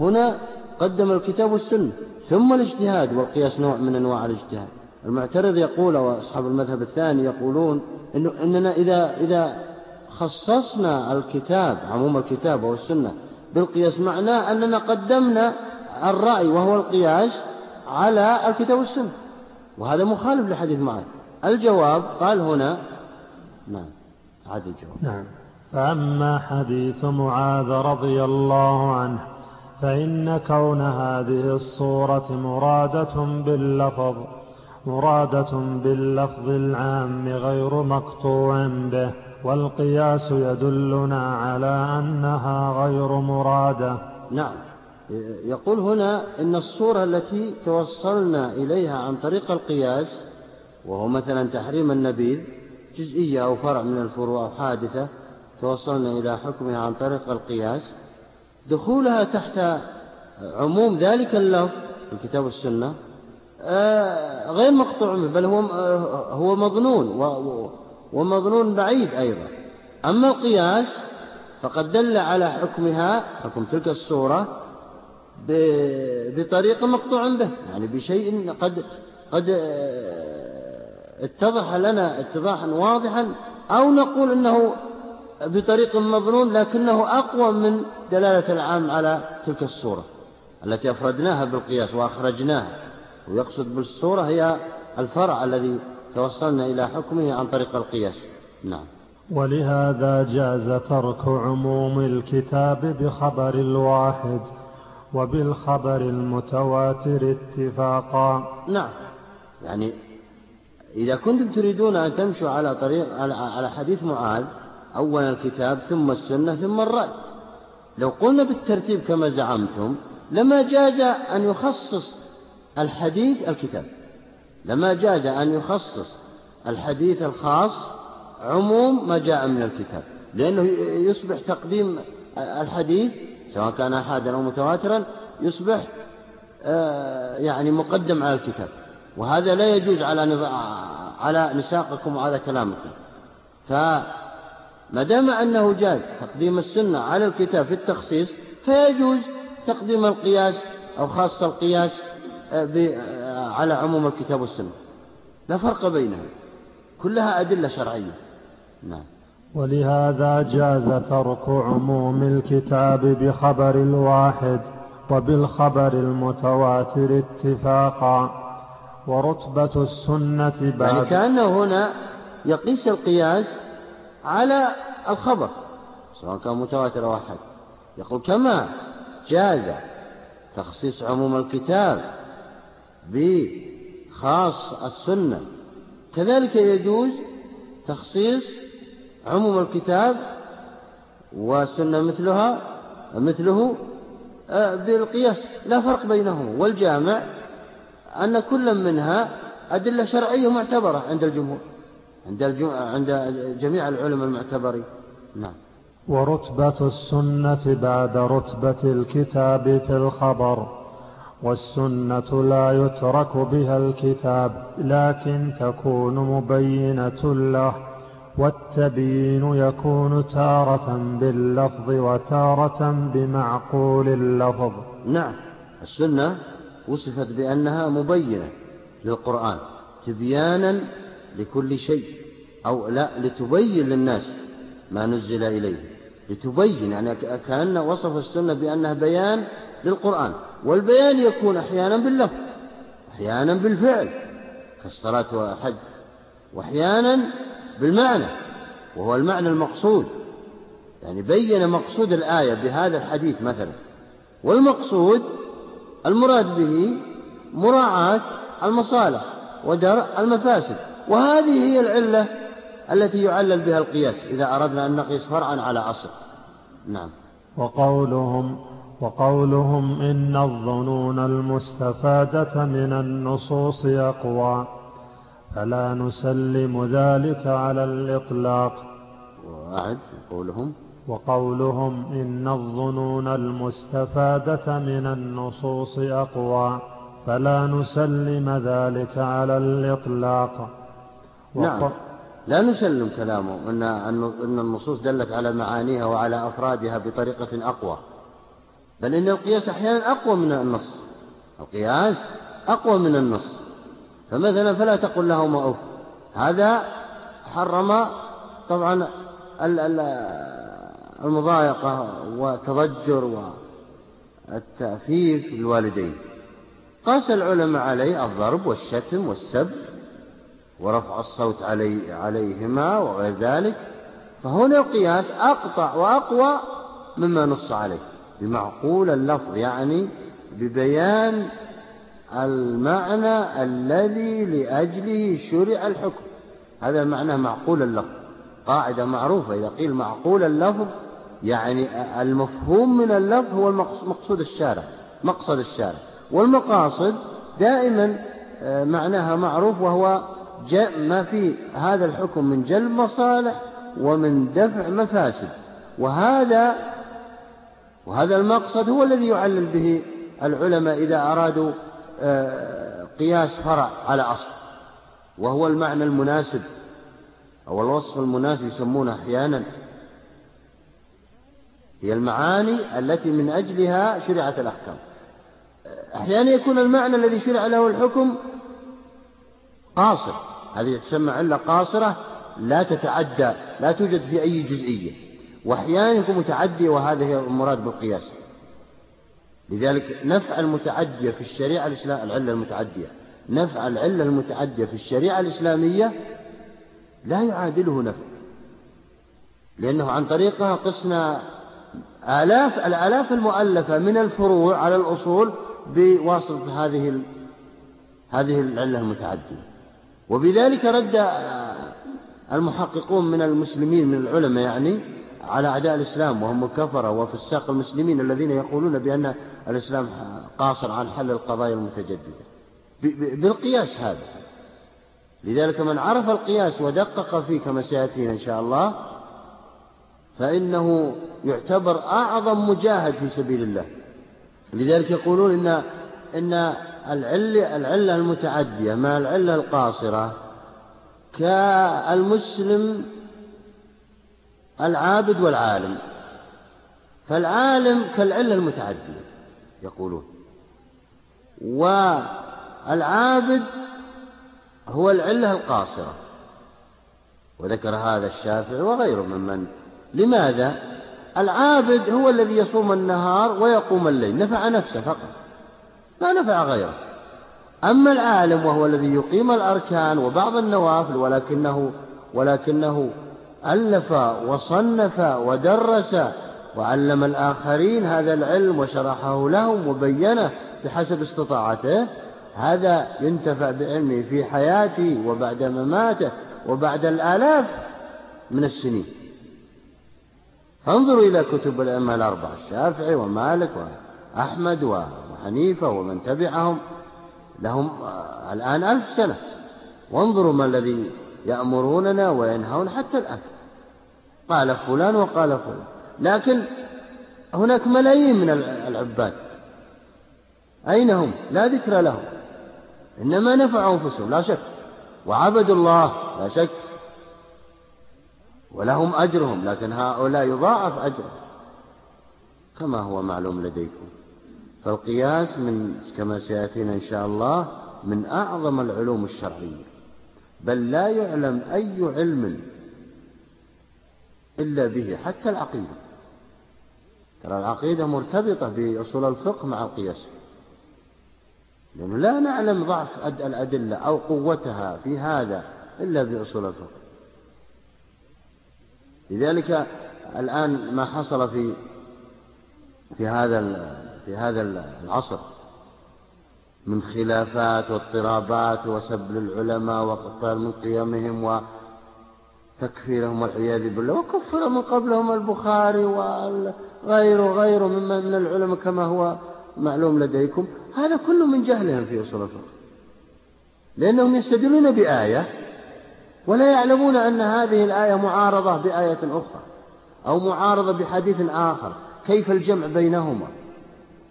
هنا قدم الكتاب والسنة ثم الاجتهاد والقياس نوع من أنواع الاجتهاد. المعترض يقول وأصحاب المذهب الثاني يقولون إنه إننا إذا إذا خصصنا الكتاب عموم الكتاب والسنة بالقياس معناه أننا قدمنا الرأي وهو القياس على الكتاب والسنة. وهذا مخالف لحديث معاذ. الجواب قال هنا نعم عاد الجواب. نعم. فأما حديث معاذ رضي الله عنه فإن كون هذه الصورة مرادة باللفظ مرادة باللفظ العام غير مقطوع به والقياس يدلنا على أنها غير مرادة. نعم. يقول هنا إن الصورة التي توصلنا إليها عن طريق القياس وهو مثلا تحريم النبيذ جزئية أو فرع من الفروع أو حادثة توصلنا إلى حكمها عن طريق القياس دخولها تحت عموم ذلك اللفظ في الكتاب والسنة آه، غير مقطوع منه بل هو آه، هو مظنون ومظنون بعيد أيضا. أما القياس فقد دل على حكمها حكم تلك الصورة بطريق مقطوع به يعني بشيء قد قد آه، اتضح لنا اتضاحا واضحا أو نقول أنه بطريق مظنون لكنه أقوى من دلالة العام على تلك الصورة التي أفردناها بالقياس وأخرجناها. ويقصد بالصورة هي الفرع الذي توصلنا إلى حكمه عن طريق القياس. نعم. ولهذا جاز ترك عموم الكتاب بخبر الواحد وبالخبر المتواتر اتفاقا. نعم. يعني إذا كنتم تريدون أن تمشوا على طريق على حديث معاذ أولا الكتاب ثم السنة ثم الرأي. لو قلنا بالترتيب كما زعمتم لما جاز أن يخصص الحديث الكتاب. لما جاز أن يخصص الحديث الخاص عموم ما جاء من الكتاب. لأنه يصبح تقديم الحديث سواء كان أحادا أو متواترا يصبح آه، يعني مقدم على الكتاب. وهذا لا يجوز على على نساقكم وعلى كلامكم. فما دام أنه جاز تقديم السنة على الكتاب في التخصيص فيجوز تقديم القياس أو خاصة القياس آه، آه، على عموم الكتاب والسنة. لا فرق بينها كلها أدلة شرعية. نعم. ولهذا جاز ترك عموم الكتاب بخبر الواحد وبالخبر المتواتر اتفاقا. ورتبة السنة بعد يعني كأنه هنا يقيس القياس على الخبر سواء كان متواتر أو أحد. يقول كما جاز تخصيص عموم الكتاب بخاص السنة. كذلك يجوز تخصيص عموم الكتاب والسنة مثلها مثله آه، بالقياس. لا فرق بينهما والجامع أن كل منها أدلة شرعية معتبرة عند الجمهور. عند عند جميع العلماء المعتبرين نعم. ورتبة السنة بعد رتبة الكتاب في الخبر والسنة لا يترك بها الكتاب لكن تكون مبينة له والتبيين يكون تارة باللفظ وتارة بمعقول اللفظ. نعم. السنة وصفت بأنها مبينة للقرآن تبيانا لكل شيء أو لا لتبين للناس ما نزل إليه. لتبين يعني كأن وصف السنة بأنها بيان للقرآن والبيان يكون أحيانا باللفظ أحيانا بالفعل كالصلاة والحج وأحيانا بالمعنى وهو المعنى المقصود. يعني بين مقصود الآية بهذا الحديث مثلا والمقصود المراد به مراعاة المصالح ودرء المفاسد. وهذه هي العلة التي يعلل بها القياس إذا أردنا أن نقيس فرعا على أصل. نعم. وقولهم وقولهم إن الظنون المستفادة من النصوص أقوى فلا نسلم ذلك على الإطلاق. وأعد قولهم وقولهم إن الظنون المستفادة من النصوص أقوى فلا نسلم ذلك على الإطلاق. نعم. لا نسلم كلامه. أن أن النصوص دلت على معانيها وعلى أفرادها بطريقة أقوى. بل إن القياس أحيانا أقوى من النص. القياس أقوى من النص. فمثلا فلا تقل لهما أف هذا حرم طبعا المضايقة وتضجر والتأثيف للوالدين قاس العلماء عليه الضرب والشتم والسب. ورفع الصوت علي عليهما وغير ذلك فهنا القياس أقطع وأقوى مما نص عليه بمعقول اللفظ يعني ببيان المعنى الذي لأجله شرع الحكم. هذا معناه معقول اللفظ قاعدة معروفة إذا قيل معقول اللفظ يعني المفهوم من اللفظ هو مقصود الشارع مقصد الشارع والمقاصد دائما آه، معناها معروف وهو ما في هذا الحكم من جلب مصالح ومن دفع مفاسد. وهذا وهذا المقصد هو الذي يعلل به العلماء إذا أرادوا آه، قياس فرع على أصل. وهو المعنى المناسب أو الوصف المناسب يسمونه أحيانا. هي المعاني التي من أجلها شرعت الأحكام. أحيانا يكون المعنى الذي شرع له الحكم قاصر. هذه تسمى علة قاصرة لا تتعدى لا توجد في أي جزئية. وأحيانا يكون متعدي وهذا هي المراد بالقياس. لذلك نفع المتعدية في الشريعة الإسلام العلة المتعدية. نفع العلة المتعدية في الشريعة الإسلامية لا يعادله نفع. لأنه عن طريقها قسنا آلاف الآلاف المؤلفة من الفروع على الأصول بواسطة هذه هذه العلة المتعدية. وبذلك رد المحققون من المسلمين من العلماء يعني على أعداء الإسلام وهم الكفرة وفساق المسلمين الذين يقولون بأن الإسلام قاصر عن حل القضايا المتجددة. بالقياس هذا. لذلك من عرف القياس ودقق فيه كما سيأتينا إن شاء الله فإنه يعتبر أعظم مجاهد في سبيل الله. لذلك يقولون إن إن العلة المتعدية مع العلة القاصرة كالمسلم العابد والعالم. فالعالم كالعلة المتعدية يقولون. والعابد هو العلة القاصرة. وذكر هذا الشافعي وغيره ممن. لماذا؟ العابد هو الذي يصوم النهار ويقوم الليل. نفع نفسه فقط. ما نفع غيره. أما العالم وهو الذي يقيم الأركان وبعض النوافل ولكنه ولكنه ألف وصنف ودرس وعلم الآخرين هذا العلم وشرحه لهم وبينه بحسب استطاعته هذا ينتفع بعلمه في حياته وبعد مماته وبعد الآلاف من السنين. انظروا إلى كتب الأئمة الأربعة الشافعي ومالك وأحمد وحنيفة ومن تبعهم لهم الآن ألف سنة. وانظروا ما الذي يأمروننا وينهون حتى الآن. قال فلان وقال فلان. لكن هناك ملايين من العباد. أين هم؟ لا ذكر لهم. إنما نفعوا أنفسهم لا شك. وعبدوا الله لا شك. ولهم أجرهم لكن هؤلاء يضاعف أجرهم. كما هو معلوم لديكم. فالقياس من كما سيأتينا إن شاء الله من أعظم العلوم الشرعية. بل لا يعلم أي علم إلا به حتى العقيدة. ترى العقيدة مرتبطة بأصول الفقه مع القياس. لأنه لا نعلم ضعف الأدلة أو قوتها في هذا إلا بأصول الفقه. لذلك الآن ما حصل في في هذا في هذا العصر من خلافات واضطرابات وسب للعلماء وقتال من قيمهم وتكفيرهم والعياذ بالله وكفر من قبلهم البخاري وغيره وغيره مما من العلماء كما هو معلوم لديكم. هذا كله من جهلهم في أصول الفقه. لأنهم يستدلون بآية ولا يعلمون أن هذه الآية معارضة بآية أخرى أو معارضة بحديث آخر. كيف الجمع بينهما؟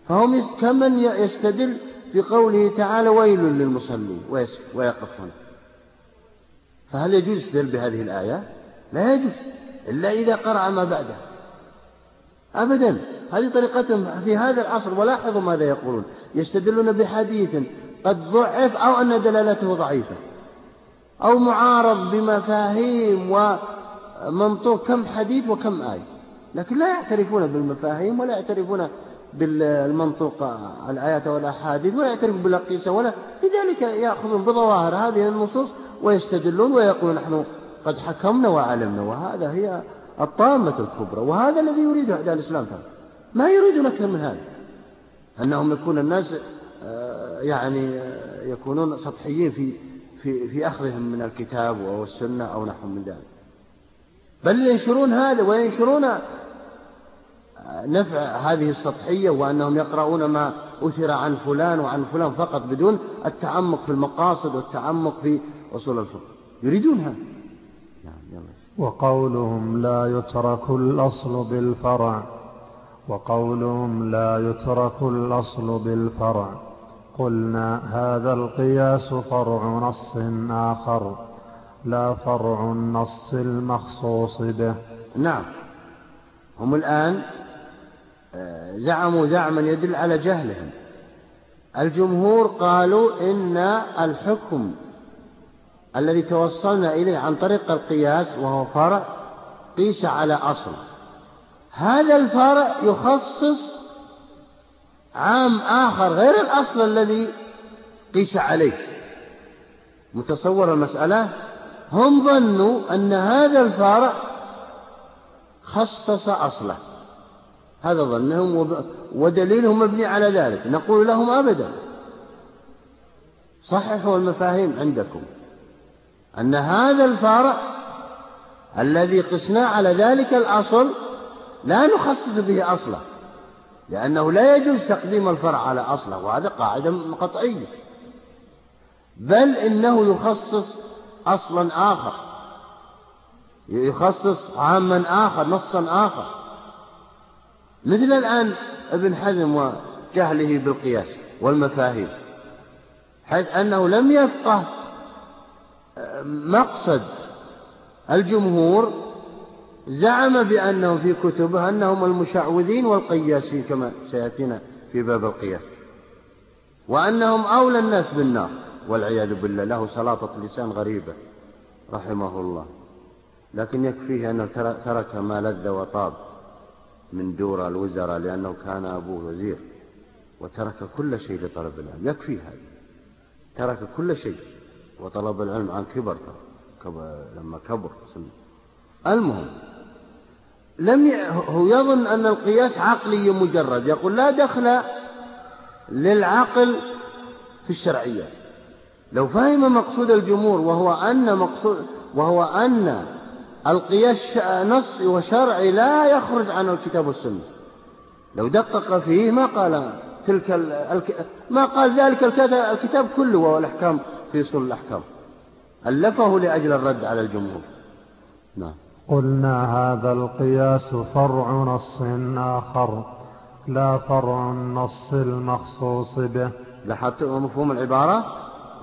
فهم كمن يستدل بقوله تعالى ويل للمصلين. ويقف هنا. فهل يجوز الاستدلال بهذه الآية؟ لا يجوز إلا إذا قرأ ما بعدها أبدا. هذه طريقتهم في هذا العصر ولاحظوا ماذا يقولون. يستدلون بحديث قد ضعف أو أن دلالته ضعيفة. أو معارض بمفاهيم ومنطوق كم حديث وكم آية. لكن لا يعترفون بالمفاهيم ولا يعترفون بالمنطوق الآيات والأحاديث ولا يعترفون بالأقيسة ولا لذلك يأخذون بظواهر هذه النصوص ويستدلون ويقولون نحن قد حكمنا وعلمنا وهذا هي الطامة الكبرى وهذا الذي يريده أعداء الإسلام تعالى ما يريدون أكثر من هذا. أنهم يكون الناس آه، يعني آه، يكونون سطحيين في في في أخذهم من الكتاب أو السنة أو نحو من ذلك. بل ينشرون هذا وينشرون نفع هذه السطحية وأنهم يقرؤون ما أثر عن فلان وعن فلان فقط بدون التعمق في المقاصد والتعمق في أصول الفقه. يريدون هذا. نعم وقولهم لا يترك الأصل بالفرع. وقولهم لا يترك الأصل بالفرع. قلنا هذا القياس فرع نص آخر لا فرع النص المخصوص به. نعم. هم الآن زعموا زعما يدل على جهلهم. الجمهور قالوا إن الحكم الذي توصلنا إليه عن طريق القياس وهو فرع قيس على أصل. هذا الفرع يخصص عام آخر غير الأصل الذي قيس عليه. متصور المسألة؟ هم ظنوا أن هذا الفرع خصص أصله. هذا ظنهم ودليلهم مبني على ذلك. نقول لهم أبدا. صححوا المفاهيم عندكم أن هذا الفرع الذي قسنا على ذلك الأصل لا نخصص به أصله لأنه لا يجوز تقديم الفرع على أصله وهذا قاعدة قطعية. بل إنه يخصص أصلا آخر يخصص عاما آخر نصا آخر. مثل الآن ابن حزم وجهله بالقياس والمفاهيم حيث أنه لم يفقه مقصد الجمهور زعم بأنه في كتبه أنهم المشعوذين والقياسين كما سيأتينا في باب القياس وأنهم أولى الناس بالنار والعياذ بالله له سلاطة لسان غريبة رحمه الله لكن يكفيه أنه ترك ما لذ وطاب. من دور الوزراء لأنه كان أبوه وزير وترك كل شيء لطلب العلم. يكفي هذا. ترك كل شيء. وطلب العلم عن كبر لما كبر سن. المهم لم ي... هو يظن أن القياس عقلي مجرد. يقول لا دخل للعقل في الشرعيات لو فهم مقصود الجمهور وهو أن مقصود وهو أن القياس نص وشرعي لا يخرج عن الكتاب والسنة. لو دقق فيه ما قال تلك ال... ما قال ذلك الكتاب كله وهو الأحكام في صلح الأحكام. ألفه لأجل الرد على الجمهور. نعم. قلنا هذا القياس فرع نص آخر لا فرع النص المخصوص به. لاحظت مفهوم العبارة؟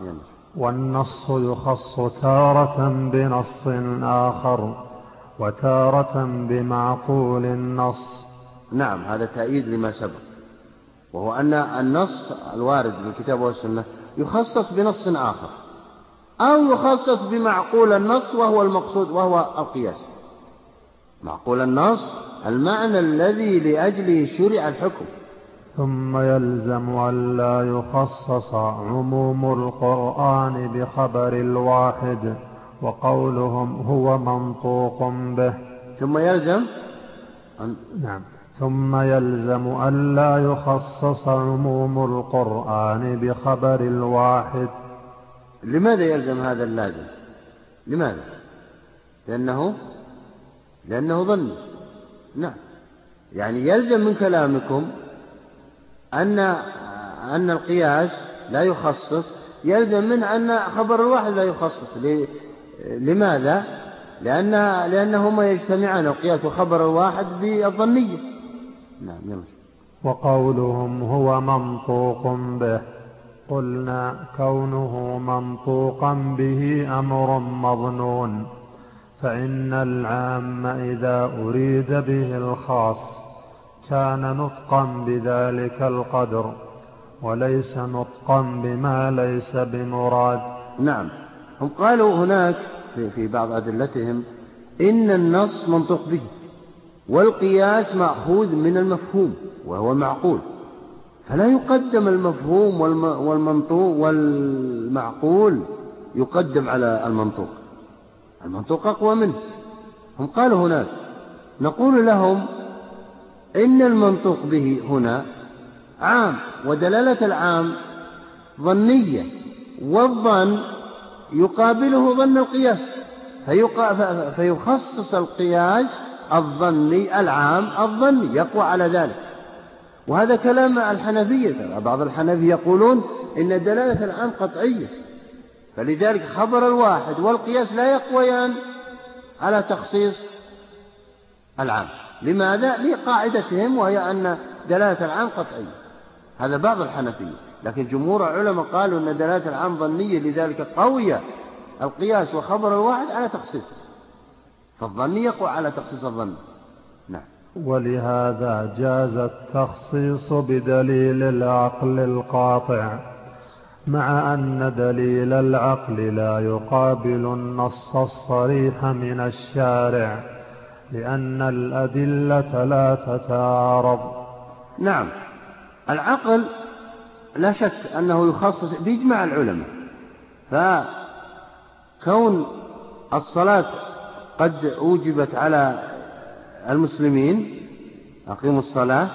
يعني. والنص يخص تارة بنص آخر وتارة بمعقول النص. نعم هذا تأييد لما سبق. وهو أن النص الوارد في الكتاب والسنة يخصص بنص آخر أو يخصص بمعقول النص وهو المقصود وهو القياس. معقول النص المعنى الذي لأجله شرع الحكم. ثم يلزم أن لا يخصص عموم القرآن بخبر الواحد وقولهم هو منطوق به. ثم يلزم أن نعم. ثم يلزم أن لا يخصص عموم القرآن بخبر الواحد. لماذا يلزم هذا اللازم؟ لماذا؟ لأنه لأنه ظن. نعم. يعني يلزم من كلامكم أن أن القياس لا يخصص يلزم منه أن خبر الواحد لا يخصص. لماذا؟ لأن لأنهما يجتمعان القياس وخبر الواحد بالظنية. نعم يلا. وقولهم هو منطوق به. قلنا كونه منطوقا به أمر مظنون. فإن العام إذا أريد به الخاص كان نطقا بذلك القدر وليس نطقا بما ليس بمراد. نعم. هم قالوا هناك في, في بعض أدلتهم إن النص منطق به والقياس مأخوذ من المفهوم وهو معقول. فلا يقدم المفهوم والمنطوق والمعقول يقدم على المنطوق. المنطوق أقوى منه. هم قالوا هناك. نقول لهم إن المنطوق به هنا عام ودلالة العام ظنية والظن يقابله ظن القياس فيخصص القياس الظني العام الظني يقوى على ذلك. وهذا كلام الحنفية بعض الحنفية يقولون إن دلالة العام قطعية فلذلك خبر الواحد والقياس لا يقويان على تخصيص العام. لماذا؟ لقاعدتهم وهي أن دلالة العام قطعية. هذا بعض الحنفية. لكن جمهور العلماء قالوا أن دلالة العام ظنية لذلك قوية. القياس وخبر الواحد على تخصيصه. فالظن يقوى على تخصيص الظن. نعم. ولهذا جاز التخصيص بدليل العقل القاطع مع أن دليل العقل لا يقابل النص الصريح من الشارع. لأن الأدلة لا تتعارض. نعم. العقل لا شك أنه يخصص بإجماع العلماء. فكون الصلاة قد أوجبت على المسلمين أقيموا الصلاة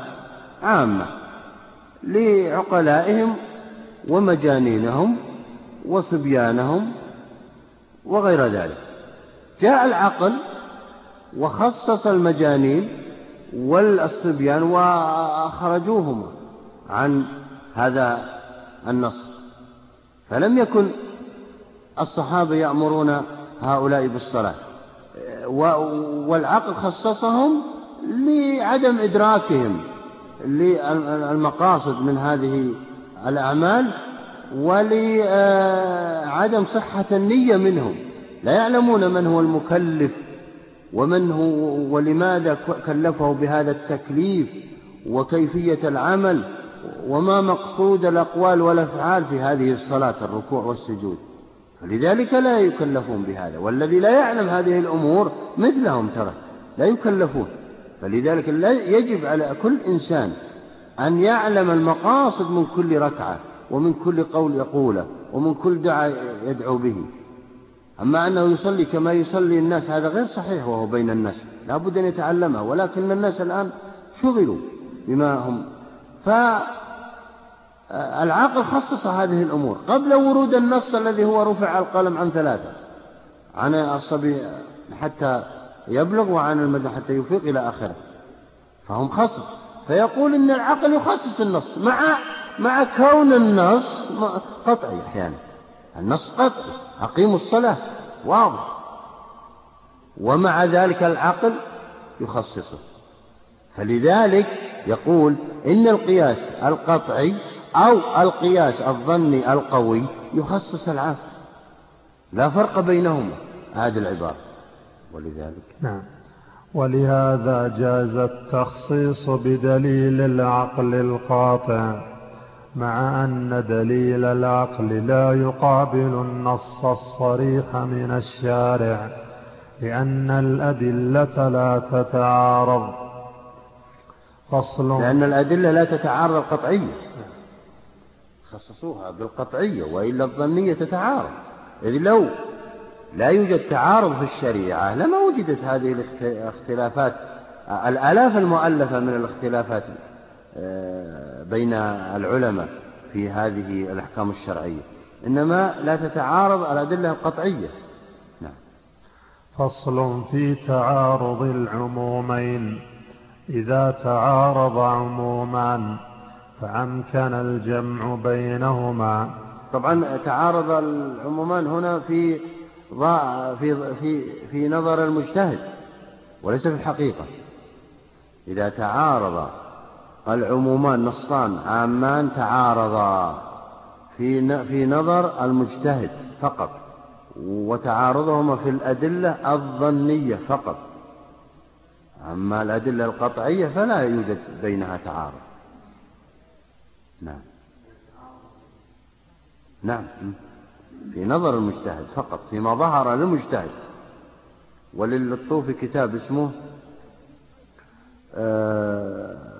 عامة لعقلائهم ومجانينهم وصبيانهم وغير ذلك. جاء العقل وخصص المجانين والصبيان وأخرجوهما عن هذا النص. فلم يكن الصحابة يأمرون هؤلاء بالصلاة والعقل خصصهم لعدم إدراكهم للمقاصد من هذه الأعمال ولعدم صحة النية منهم. لا يعلمون من هو المكلف ومن هو ولماذا كلفه بهذا التكليف وكيفية العمل وما مقصود الأقوال والأفعال في هذه الصلاة الركوع والسجود. فلذلك لا يكلفون بهذا والذي لا يعلم هذه الأمور مثلهم ترى لا يكلفون. فلذلك لا يجب على كل إنسان أن يعلم المقاصد من كل ركعة ومن كل قول يقوله ومن كل دعاء يدعو به. أما أنه يصلي كما يصلي الناس هذا غير صحيح وهو بين الناس. لا بد أن يتعلمها ولكن الناس الآن شغلوا بما هم. فالعاقل خصص هذه الأمور. قبل ورود النص الذي هو رفع القلم عن ثلاثة عن الصبي حتى يبلغ وعن المدى حتى يفيق إلى آخره. فهم خصم. فيقول إن العقل يخصص النص. مع مع كون النص قطعي أحيانا. النص قطعي. أقيموا الصلاة. واضح. ومع ذلك العقل يخصصه. فلذلك يقول إن القياس القطعي أو القياس الظني القوي يخصص العام لا فرق بينهما. هذه العبارة. ولذلك. نعم. ولهذا جاز التخصيص بدليل العقل القاطع. مع أن دليل العقل لا يقابل النص الصريح من الشارع لأن الأدلة لا تتعارض. فصل. لأن الأدلة لا تتعارض قطعية خصصوها بالقطعية وإلا الظنية تتعارض. إذ لو لا يوجد تعارض في الشريعة لما وجدت هذه الاختلافات الآلاف المؤلفة من الاختلافات؟ بين العلماء في هذه الأحكام الشرعية. إنما لا تتعارض الأدلة القطعية. نعم. فصل في تعارض العمومين. إذا تعارض عمومان فأمكن الجمع بينهما. طبعا تعارض العمومان هنا في في في في نظر المجتهد وليس في الحقيقة. إذا تعارض العمومان نصان عامان تعارضا. في في نظر المجتهد فقط وتعارضهما في الأدلة الظنية فقط. أما الأدلة القطعية فلا يوجد بينها تعارض. نعم. نعم. في نظر المجتهد فقط فيما ظهر للمجتهد. وللطوفي كتاب اسمه آه،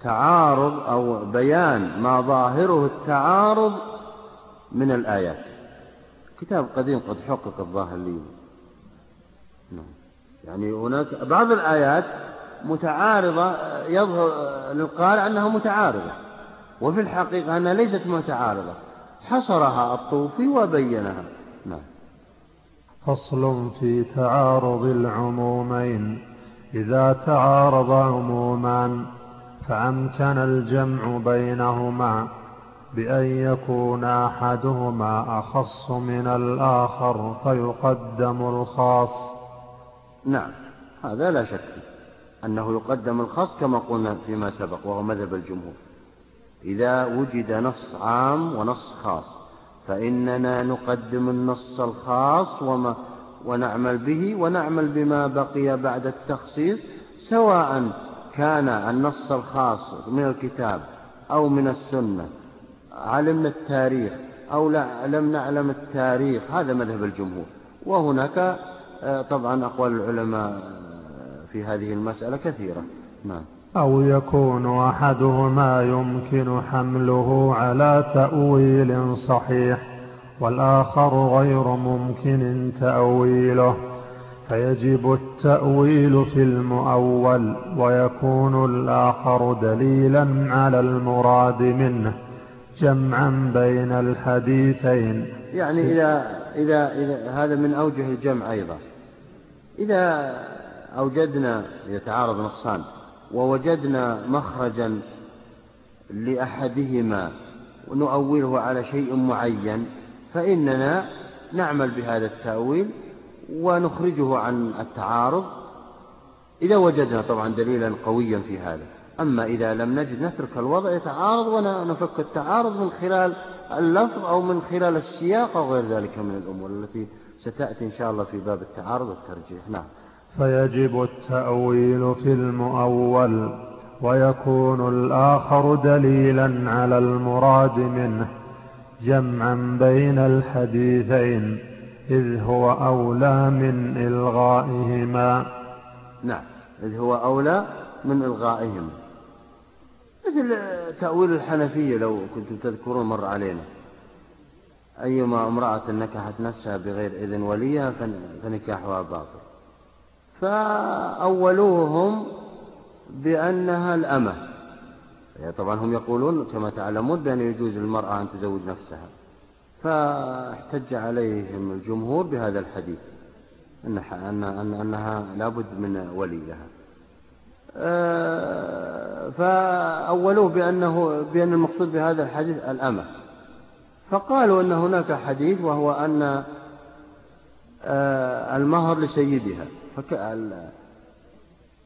تعارض أو بيان ما ظاهره التعارض من الآيات. كتاب قديم قد حقق الظاهر لي. نعم. يعني هناك بعض الآيات متعارضة يظهر للقارئ أنها متعارضة وفي الحقيقة أنها ليست متعارضة. حصرها الطوفي وبينها. نعم. فصل في تعارض العمومين إذا تعارض عمومان. فأمكن الجمع بينهما بأن يكون أحدهما أخص من الآخر فيقدم الخاص؟ نعم هذا لا شك أنه يقدم الخاص كما قلنا فيما سبق وهو مذهب الجمهور. إذا وجد نص عام ونص خاص فإننا نقدم النص الخاص وما ونعمل به ونعمل بما بقي بعد التخصيص سواء كان النص الخاص من الكتاب أو من السنة علمنا التاريخ أو لا لم نعلم التاريخ هذا مذهب الجمهور. وهناك آه، طبعا أقوال العلماء آه، في هذه المسألة كثيرة. نعم. أو يكون أحدهما يمكن حمله على تأويل صحيح والآخر غير ممكن تأويله. فيجب التأويل في المؤول ويكون الآخر دليلا على المراد منه جمعا بين الحديثين. يعني إذا, إذا, إذا هذا من أوجه الجمع أيضا. إذا أوجدنا يتعارض نصان ووجدنا مخرجا لأحدهما ونؤوله على شيء معين فإننا نعمل بهذا التأويل ونخرجه عن التعارض. إذا وجدنا طبعا دليلا قويا في هذا. أما إذا لم نجد نترك الوضع يتعارض ونفك التعارض من خلال اللفظ أو من خلال السياق أو غير ذلك من الأمور التي ستأتي إن شاء الله في باب التعارض والترجيح. نعم. فيجب التأويل في المؤول ويكون الآخر دليلا على المراد منه جمعا بين الحديثين. إذ هو أولى من إلغائهما. نعم إذ هو أولى من إلغائهما. مثل تأويل الحنفية لو كنتم تذكرون مر علينا. أيما امرأة نكحت نفسها بغير إذن وليها فنكاحها باطل. فأولوهم بأنها الأمة. طبعا هم يقولون كما تعلمون بأن يجوز للمرأة أن تزوج نفسها. فاحتج عليهم الجمهور بهذا الحديث أن أنها لابد من ولي لها آه، فأولوه بأنه بأن المقصود بهذا الحديث الأمة فقالوا أن هناك حديث وهو أن آه، المهر لسيدها.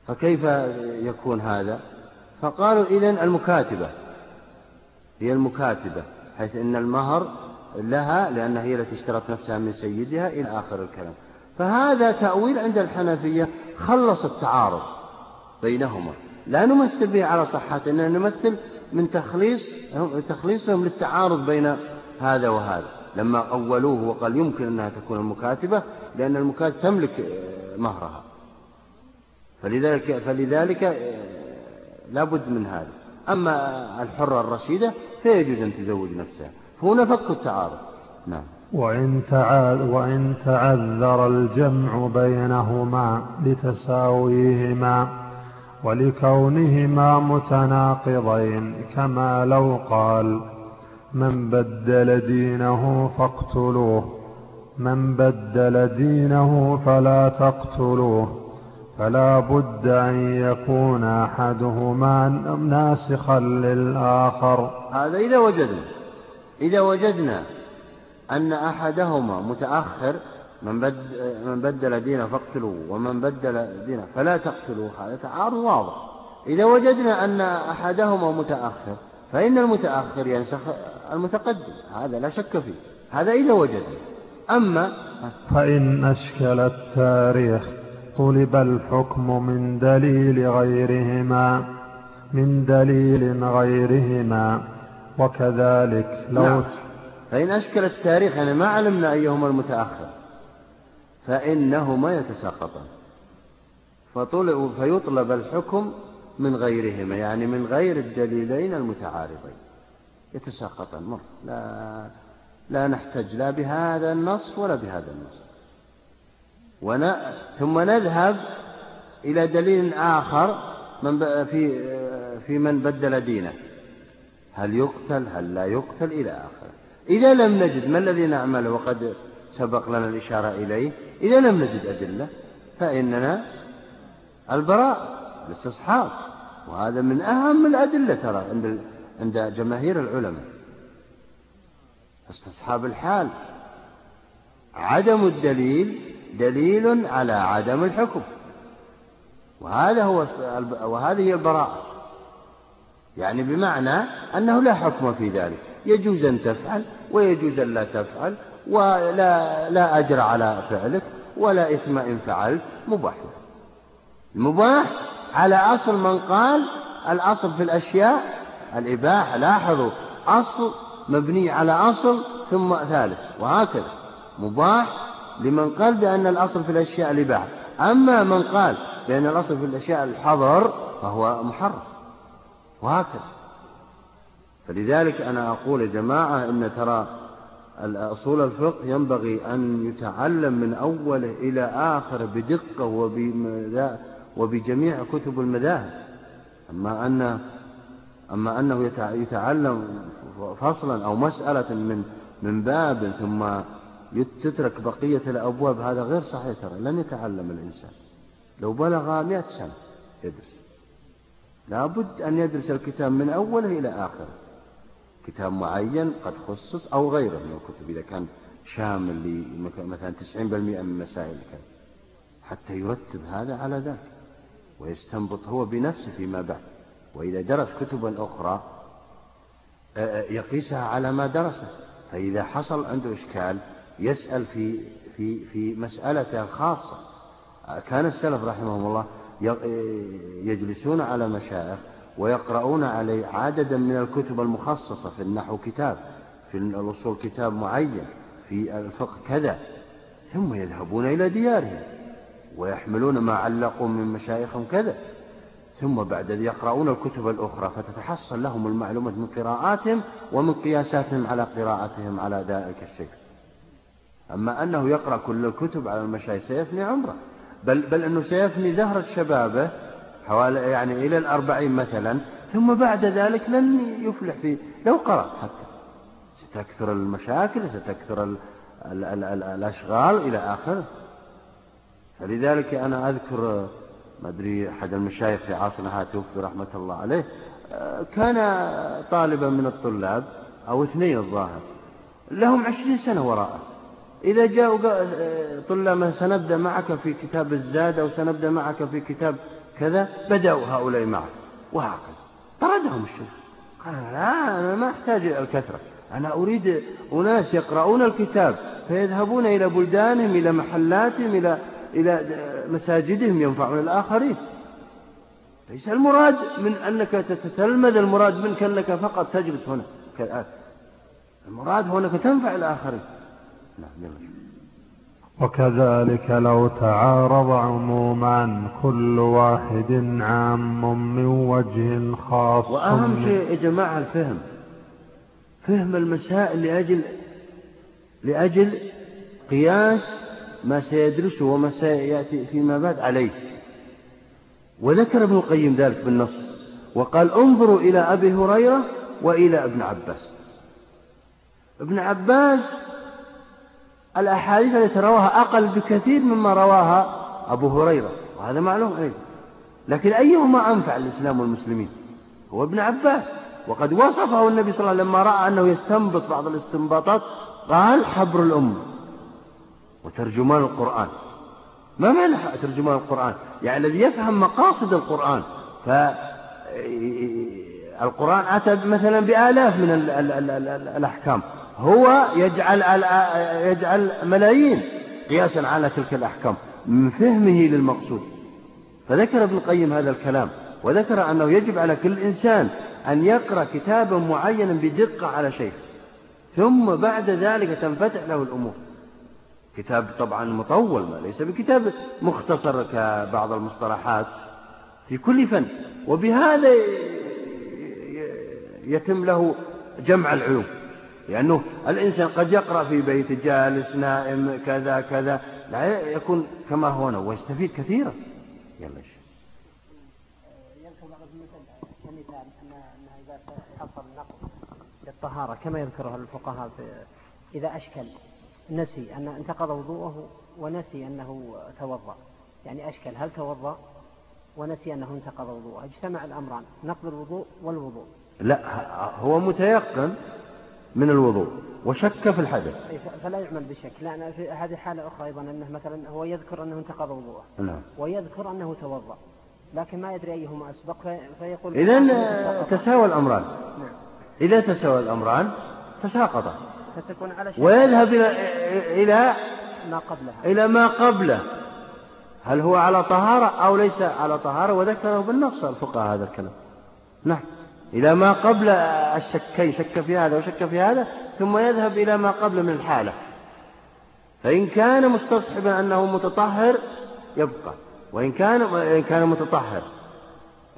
فكيف يكون هذا؟ فقالوا إذن المكاتبة هي المكاتبة حيث أن المهر لها لأنها هي التي اشترت نفسها من سيدها إلى آخر الكلام. فهذا تأويل عند الحنفية خلص التعارض بينهما. لا نمثل به على صحته إننا نمثل من تخليص تخليصهم للتعارض بين هذا وهذا. لما أولوه وقال يمكن أنها تكون المكاتبة لأن المكاتبة تملك مهرها. فلذلك, فلذلك لابد من هذا. أما الحرة الرشيدة فيجوز أن تزوج نفسها. فهنا فك التعارض. نعم. وإن, وإن تعذر الجمع بينهما لتساويهما ولكونهما متناقضين كما لو قال من بدل دينه فاقتلوه من بدل دينه فلا تقتلوه فلا بد أن يكون أحدهما ناسخا للآخر. هذا إذا وجدنا. إذا وجدنا أن أحدهما متأخر من, بد من بدل دينه فاقتلوه ومن بدل دينه فلا تقتلوه هذا تعارض واضح. إذا وجدنا أن أحدهما متأخر فإن المتأخر ينسخ المتقدم هذا لا شك فيه هذا إذا وجدنا. أما فإن أشكل التاريخ طلب الحكم من دليل غيرهما من دليل غيرهما. وكذلك. لو نعم. فإن أشكل التاريخ يعني ما علمنا أيهما المتأخر فإنهما يتساقطان. فطلب فيطلب الحكم من غيرهما يعني من غير الدليلين المتعارضين. يتساقطان مر. لا لا نحتج لا بهذا النص ولا بهذا النص. ون... ثم نذهب إلى دليل آخر من ب... في في من بدل دينه. هل يقتل هل لا يقتل إلى آخره. إذا لم نجد ما الذي نعمله وقد سبق لنا الإشارة إليه؟ إذا لم نجد أدلة فإننا البراء الاستصحاب وهذا من أهم الأدلة ترى عند عند جماهير العلماء. استصحاب الحال. عدم الدليل دليل على عدم الحكم. وهذا هو وهذه البراءة. يعني بمعنى أنه لا حكم في ذلك. يجوز أن تفعل ويجوز أن لا تفعل ولا لا أجر على فعلك ولا إثم إن فعلت. مباح. المباح على أصل من قال الأصل في الأشياء الإباحة لاحظوا أصل مبني على أصل ثم ثالث وهكذا. مباح لمن قال بأن الأصل في الأشياء الإباحة. أما من قال بأن الأصل في الأشياء الحظر فهو محرم. وهكذا. فلذلك أنا أقول يا جماعة إن ترى أصول الفقه ينبغي أن يتعلم من أوله إلى آخر بدقة وبجميع كتب المذاهب. أما أن أما أنه يتعلم فصلا أو مسألة من من باب ثم تترك بقية الأبواب هذا غير صحيح ترى لن يتعلم الإنسان. لو بلغ مئة سنة يدرس. لابد أن يدرس الكتاب من أوله إلى آخره. كتاب معين قد خصص أو غيره من الكتب إذا كان شامل مثلا 90% من المسائل حتى يرتب هذا على ذاك ويستنبط هو بنفسه فيما بعد. وإذا درس كتبا أخرى يقيسها على ما درسه. فإذا حصل عنده إشكال يسأل في في في مسألته الخاصة. كان السلف رحمهم الله يجلسون على مشايخ ويقرؤون عليه عددا من الكتب المخصصة في النحو كتاب في الأصول كتاب معين في الفقه كذا ثم يذهبون إلى ديارهم ويحملون ما علقوا من مشايخهم كذا ثم بعد ذلك يقرؤون الكتب الأخرى فتتحصل لهم المعلومات من قراءاتهم ومن قياساتهم على قراءتهم على ذلك الشيء. أما أنه يقرأ كل الكتب على المشايخ سيفني عمره. بل, بل أنه سيفني زهرة شبابه حوالي يعني إلى الأربعين مثلا ثم بعد ذلك لن يفلح في لو قرأ حتى. ستكثر المشاكل ستكثر ال ال ال ال الأشغال إلى آخره. فلذلك أنا أذكر ما أدري أحد المشايخ في عصرنا توفي رحمة الله عليه كان طالبا من الطلاب أو اثنين الظاهر لهم عشرين سنة وراءه. إذا جاءوا طلاب سنبدأ معك في كتاب الزاد أو سنبدأ معك في كتاب كذا بدأوا هؤلاء معه وهكذا. طردهم الشيخ قال لا أنا ما أحتاج إلى الكثرة. أنا أريد أناس يقرؤون الكتاب فيذهبون إلى بلدانهم إلى محلاتهم إلى إلى مساجدهم ينفعون الآخرين. ليس المراد من أنك تتلمذ المراد منك أنك فقط تجلس هنا. المراد هو أنك تنفع الآخرين. وكذلك لو تعارض عموما كل واحد عام من وجه خاص وأهم شيء يا جماعة الفهم فهم المسائل لأجل لأجل قياس ما سيدرسه وما سيأتي فيما بعد عليه. وذكر ابن القيم ذلك بالنص وقال انظروا إلى أبي هريرة وإلى ابن عباس. ابن عباس الأحاديث التي رواها أقل بكثير مما رواها أبو هريرة وهذا معلوم أيضا. لكن أيهما أنفع الإسلام والمسلمين؟ هو ابن عباس. وقد وصفه النبي صلى الله عليه وسلم لما رأى أنه يستنبط بعض الاستنباطات قال حبر الأمة وترجمان القرآن. ما معنى ترجمان القرآن؟ يعني الذي يفهم مقاصد القرآن. فالقرآن أتى مثلا بآلاف من الأحكام. هو يجعل يجعل ملايين قياسا على تلك الأحكام من فهمه للمقصود. فذكر ابن القيم هذا الكلام وذكر أنه يجب على كل إنسان أن يقرأ كتابا معينا بدقة على شيء ثم بعد ذلك تنفتح له الأمور. كتاب طبعا مطول ما ليس بكتاب مختصر كبعض المصطلحات في كل فن. وبهذا يتم له جمع العلوم. لأنه الإنسان قد يقرأ في بيت جالس نائم كذا كذا لا يكون كما هو هنا ويستفيد كثيرا. يلا شيء كمثال أن إذا حصل نقض للطهارة كما يذكرها الفقهاء إذا أشكل نسي أن انتقض وضوءه ونسي أنه توضأ. يعني أشكل هل توضأ؟ ونسي أنه انتقض وضوءه. اجتمع الأمران نقض الوضوء والوضوء. لا هو متيقن من الوضوء وشك في الحدث فلا يعمل بشك لا في هذه حالة أخرى أيضا أنه مثلا هو يذكر أنه انتقض وضوءه نعم. ويذكر أنه توضأ لكن ما يدري أيهما أسبق فيقول إذا تساوى الأمران. نعم. إذا تساوى الأمران تساقطا فتكون على شيء ويذهب إلى إلى ما قبلها. إلى ما قبله. هل هو على طهارة أو ليس على طهارة؟ وذكره بالنص الفقهاء هذا الكلام. نعم. إلى ما قبل الشكين شك في هذا وشك في هذا ثم يذهب إلى ما قبل من الحالة. فإن كان مستصحبا أنه متطهر يبقى. وإن كان إن كان متطهر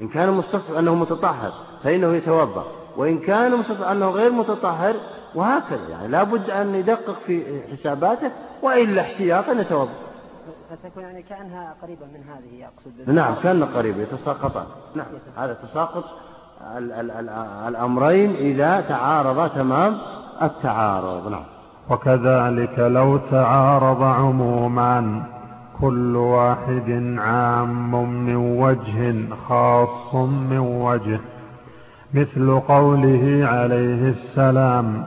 إن كان مستصحب أنه متطهر فإنه يتوضأ. وإن كان مستصحب أنه غير متطهر وهكذا. يعني لا بد أن يدقق في حساباته وإلا احتياطا يتوضأ. فتكون يعني كأنها قريبة من هذه يقصد نعم كأنها قريبة يتساقطان. نعم هذا تساقط الأمرين إذا تعارضا تمام التعارض. نعم. وكذلك لو تعارض عموما كل واحد عام من وجه خاص من وجه. مثل قوله عليه السلام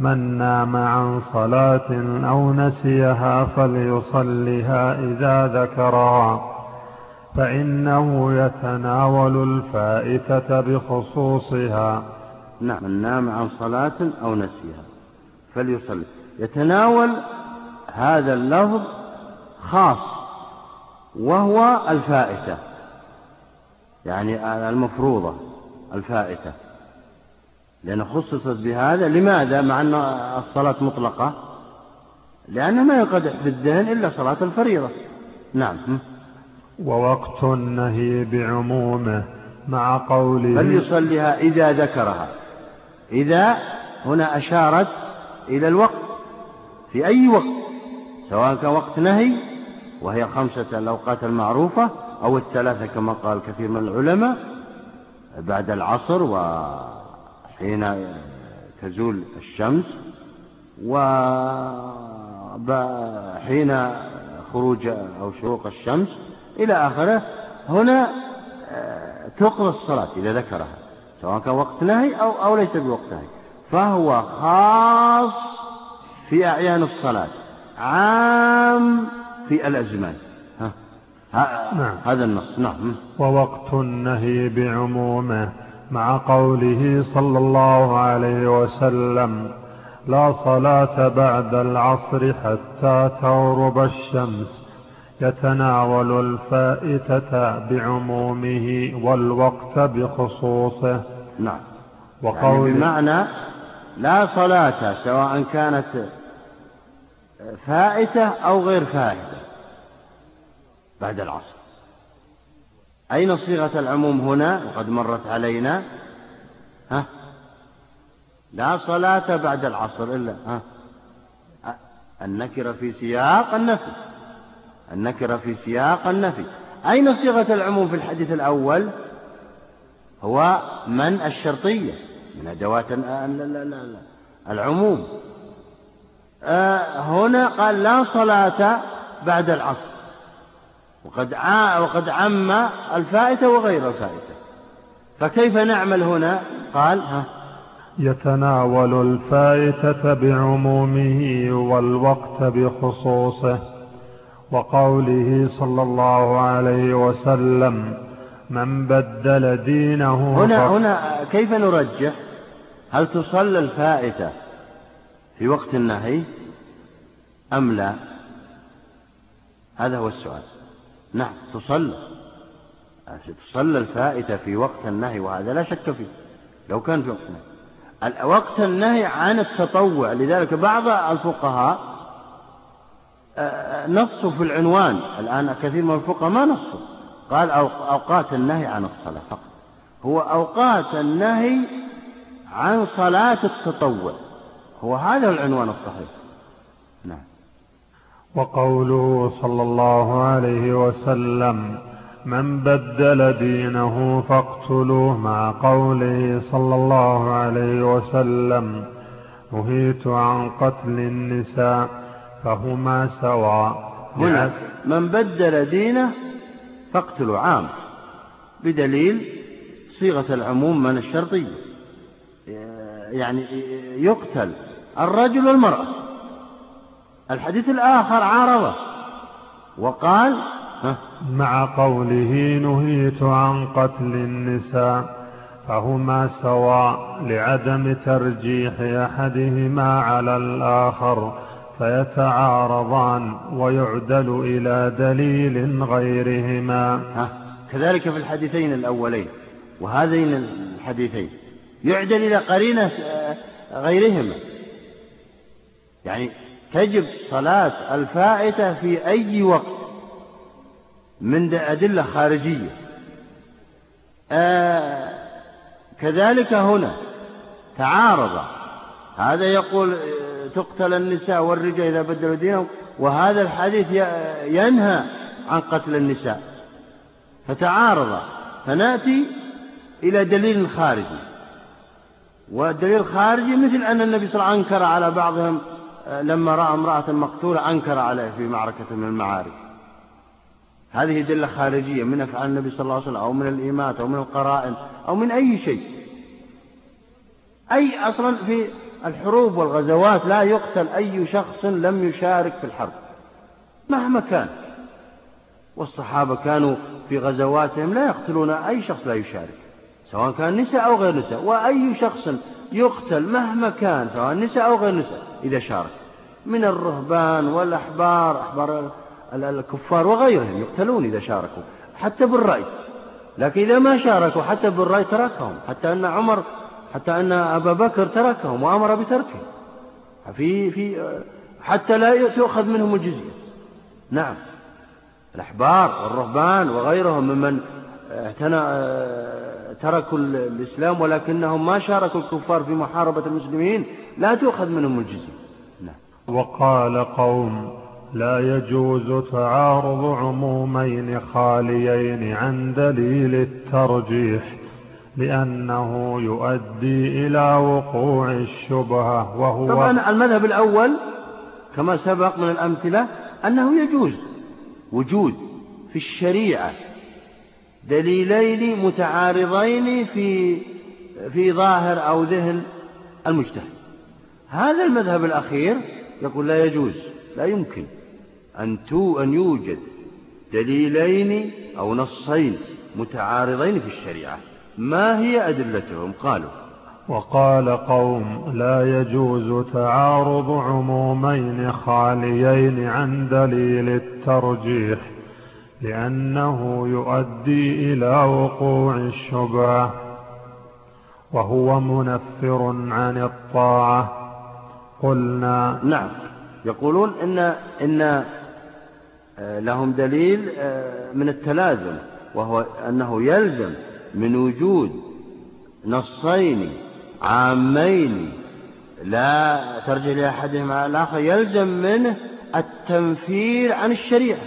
من نام عن صلاة أو نسيها فليصلها إذا ذكرها. فإنه يتناول الفائتة بخصوصها. نعم من نام عن صلاة أو نسيها. فليصلي. يتناول هذا اللفظ خاص وهو الفائتة. يعني المفروضة الفائتة. لأن خصصت بهذا لماذا؟ مع أن الصلاة مطلقة. لأنه ما يقدح بالذهن إلا صلاة الفريضة. نعم. ووقت النهي بعمومه مع قوله فليصليها إذا ذكرها. إذا هنا أشارت إلى الوقت. في أي وقت؟ سواء كان وقت نهي وهي خمسة الأوقات المعروفة أو الثلاثة كما قال كثير من العلماء بعد العصر وحين تزول الشمس وحين خروج أو شروق الشمس. إلى آخره هنا آه، تقضى الصلاة إذا ذكرها سواء كان وقت نهي أو, أو ليس بوقت نهي فهو خاص في أعيان الصلاة عام في الأزمان ها. نعم. هذا النص نعم ووقت النهي بعمومه مع قوله صلى الله عليه وسلم لا صلاة بعد العصر حتى تغرب الشمس يتناول الفائتة بعمومه والوقت بخصوصه. نعم. وقول يعني بمعنى لا صلاة سواء كانت فائتة أو غير فائتة بعد العصر. أين صيغة العموم هنا؟ وقد مرت علينا. ها؟ لا صلاة بعد العصر إلا ها؟ النكرة في سياق النفي. النكرة في سياق النفي. أين صيغة العموم في الحديث الأول؟ هو من الشرطية. من أدوات العموم. آه، هنا قال لا صلاة بعد العصر. وقد وقد عم الفائتة وغير الفائتة. فكيف نعمل هنا؟ قال ها. يتناول الفائتة بعمومه والوقت بخصوصه. وقوله صلى الله عليه وسلم من بدل دينه هنا هنا كيف نرجح؟ هل تصلى الفائتة في وقت النهي أم لا؟ هذا هو السؤال. نعم تصلى. تصلى الفائتة في وقت النهي وهذا لا شك فيه لو كان في وقت النهي. وقت النهي عن التطوع لذلك بعض الفقهاء نصوا في العنوان. الآن كثير من الفقهاء ما نصوا. قال أوقات النهي عن الصلاة فقط. هو أوقات النهي عن صلاة التطوع. هو هذا العنوان الصحيح. نعم. وقوله صلى الله عليه وسلم من بدل دينه فاقتلوه مع قوله صلى الله عليه وسلم نهيت عن قتل النساء فهما سواء هنا من بدل دينه فاقتلوا عام بدليل صيغة العموم من الشرطية. يعني يقتل الرجل والمرأة. الحديث الآخر عارضه وقال مع قوله نهيت عن قتل النساء فهما سواء لعدم ترجيح أحدهما على الآخر. فيتعارضان ويعدل إلى دليل غيرهما. كذلك في الحديثين الأولين وهذين الحديثين يعدل إلى قرينة غيرهما. يعني تجب صلاة الفائتة في أي وقت من أدلة خارجية. آه كذلك هنا تعارض. هذا يقول تقتل النساء والرجال إذا بدلوا دينهم وهذا الحديث ينهى عن قتل النساء فتعارض فنأتي إلى دليل خارجي والدليل الخارجي مثل أن النبي صلى الله عليه وسلم أنكر على بعضهم آه، لما رأى امرأة مقتولة أنكر عليه في معركة من المعارك. هذه دلة خارجية من أفعال النبي صلى الله عليه وسلم أو من الإيمات أو من القرائن أو من أي شيء. أي أصلا في الحروب والغزوات لا يقتل أي شخص لم يشارك في الحرب مهما كان. والصحابة كانوا في غزواتهم لا يقتلون أي شخص لا يشارك سواء كان نساء أو غير نساء وأي شخص يقتل مهما كان سواء نساء أو غير نساء إذا شارك. من الرهبان والأحبار أحبار الكفار وغيرهم يقتلون إذا شاركوا حتى بالرأي. لكن إذا ما شاركوا حتى بالرأي تركهم حتى أن عمر حتى أن أبا بكر تركهم وأمر بتركهم. في في حتى لا تؤخذ منهم الجزية. نعم. الأحبار والرهبان وغيرهم ممن اعتنى تركوا الإسلام ولكنهم ما شاركوا الكفار في محاربة المسلمين لا تؤخذ منهم الجزية. نعم. وقال قوم لا يجوز تعارض عمومين خاليين عن دليل الترجيح. لأنه يؤدي إلى وقوع الشبهة وهو طبعا المذهب الأول كما سبق من الأمثلة أنه يجوز وجود في الشريعة دليلين متعارضين في في ظاهر أو ذهن المجتهد. هذا المذهب الأخير يقول لا يجوز لا يمكن أن تو أن يوجد دليلين أو نصين متعارضين في الشريعة. ما هي أدلتهم؟ قالوا. وقال قوم لا يجوز تعارض عمومين خاليين عن دليل الترجيح لأنه يؤدي إلى وقوع الشبهة وهو منفر عن الطاعة. قلنا. نعم. يقولون إن, إن آه، لهم دليل آه، من التلازم وهو أنه يلزم من وجود نصين عامين لا ترجع لأحدهما الآخر يلزم منه التنفير عن الشريعة.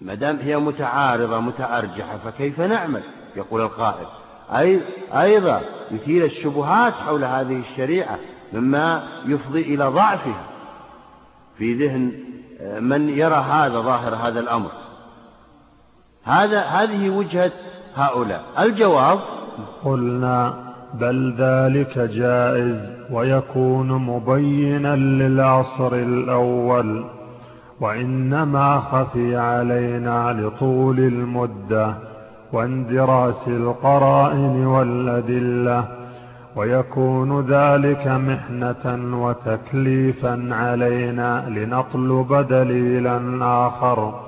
ما دام هي متعارضة متأرجحة فكيف نعمل؟ يقول القائل. أي أيضا يثير الشبهات حول هذه الشريعة مما يفضي إلى ضعفها. في ذهن آه، من يرى هذا ظاهر هذا الأمر. هذا هذه وجهة هؤلاء. الجواب؟ قلنا بل ذلك جائز ويكون مبينا للعصر الأول وإنما خفي علينا لطول المدة واندراس القرائن والأدلة ويكون ذلك محنة وتكليفا علينا لنطلب دليلا آخر.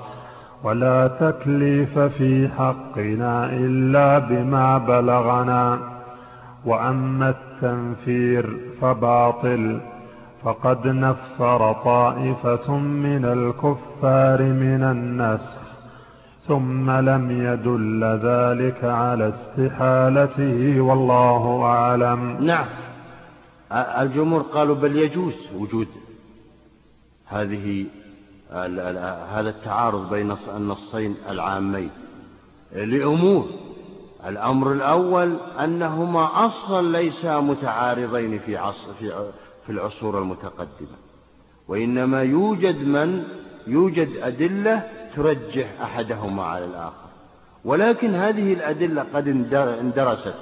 ولا تكليف في حقنا إلا بما بلغنا. وأما التنفير فباطل فقد نفر طائفة من الكفار من النسخ ثم لم يدل ذلك على استحالته والله أعلم. نعم. الجمهور قالوا بل يجوز وجود هذه هذا التعارض بين النصين العامين لأمور. الأمر الأول أنهما أصلا ليسا متعارضين في عصر في في العصور المتقدمة وإنما يوجد من؟ يوجد أدلة ترجح أحدهما على الآخر. ولكن هذه الأدلة قد اندرست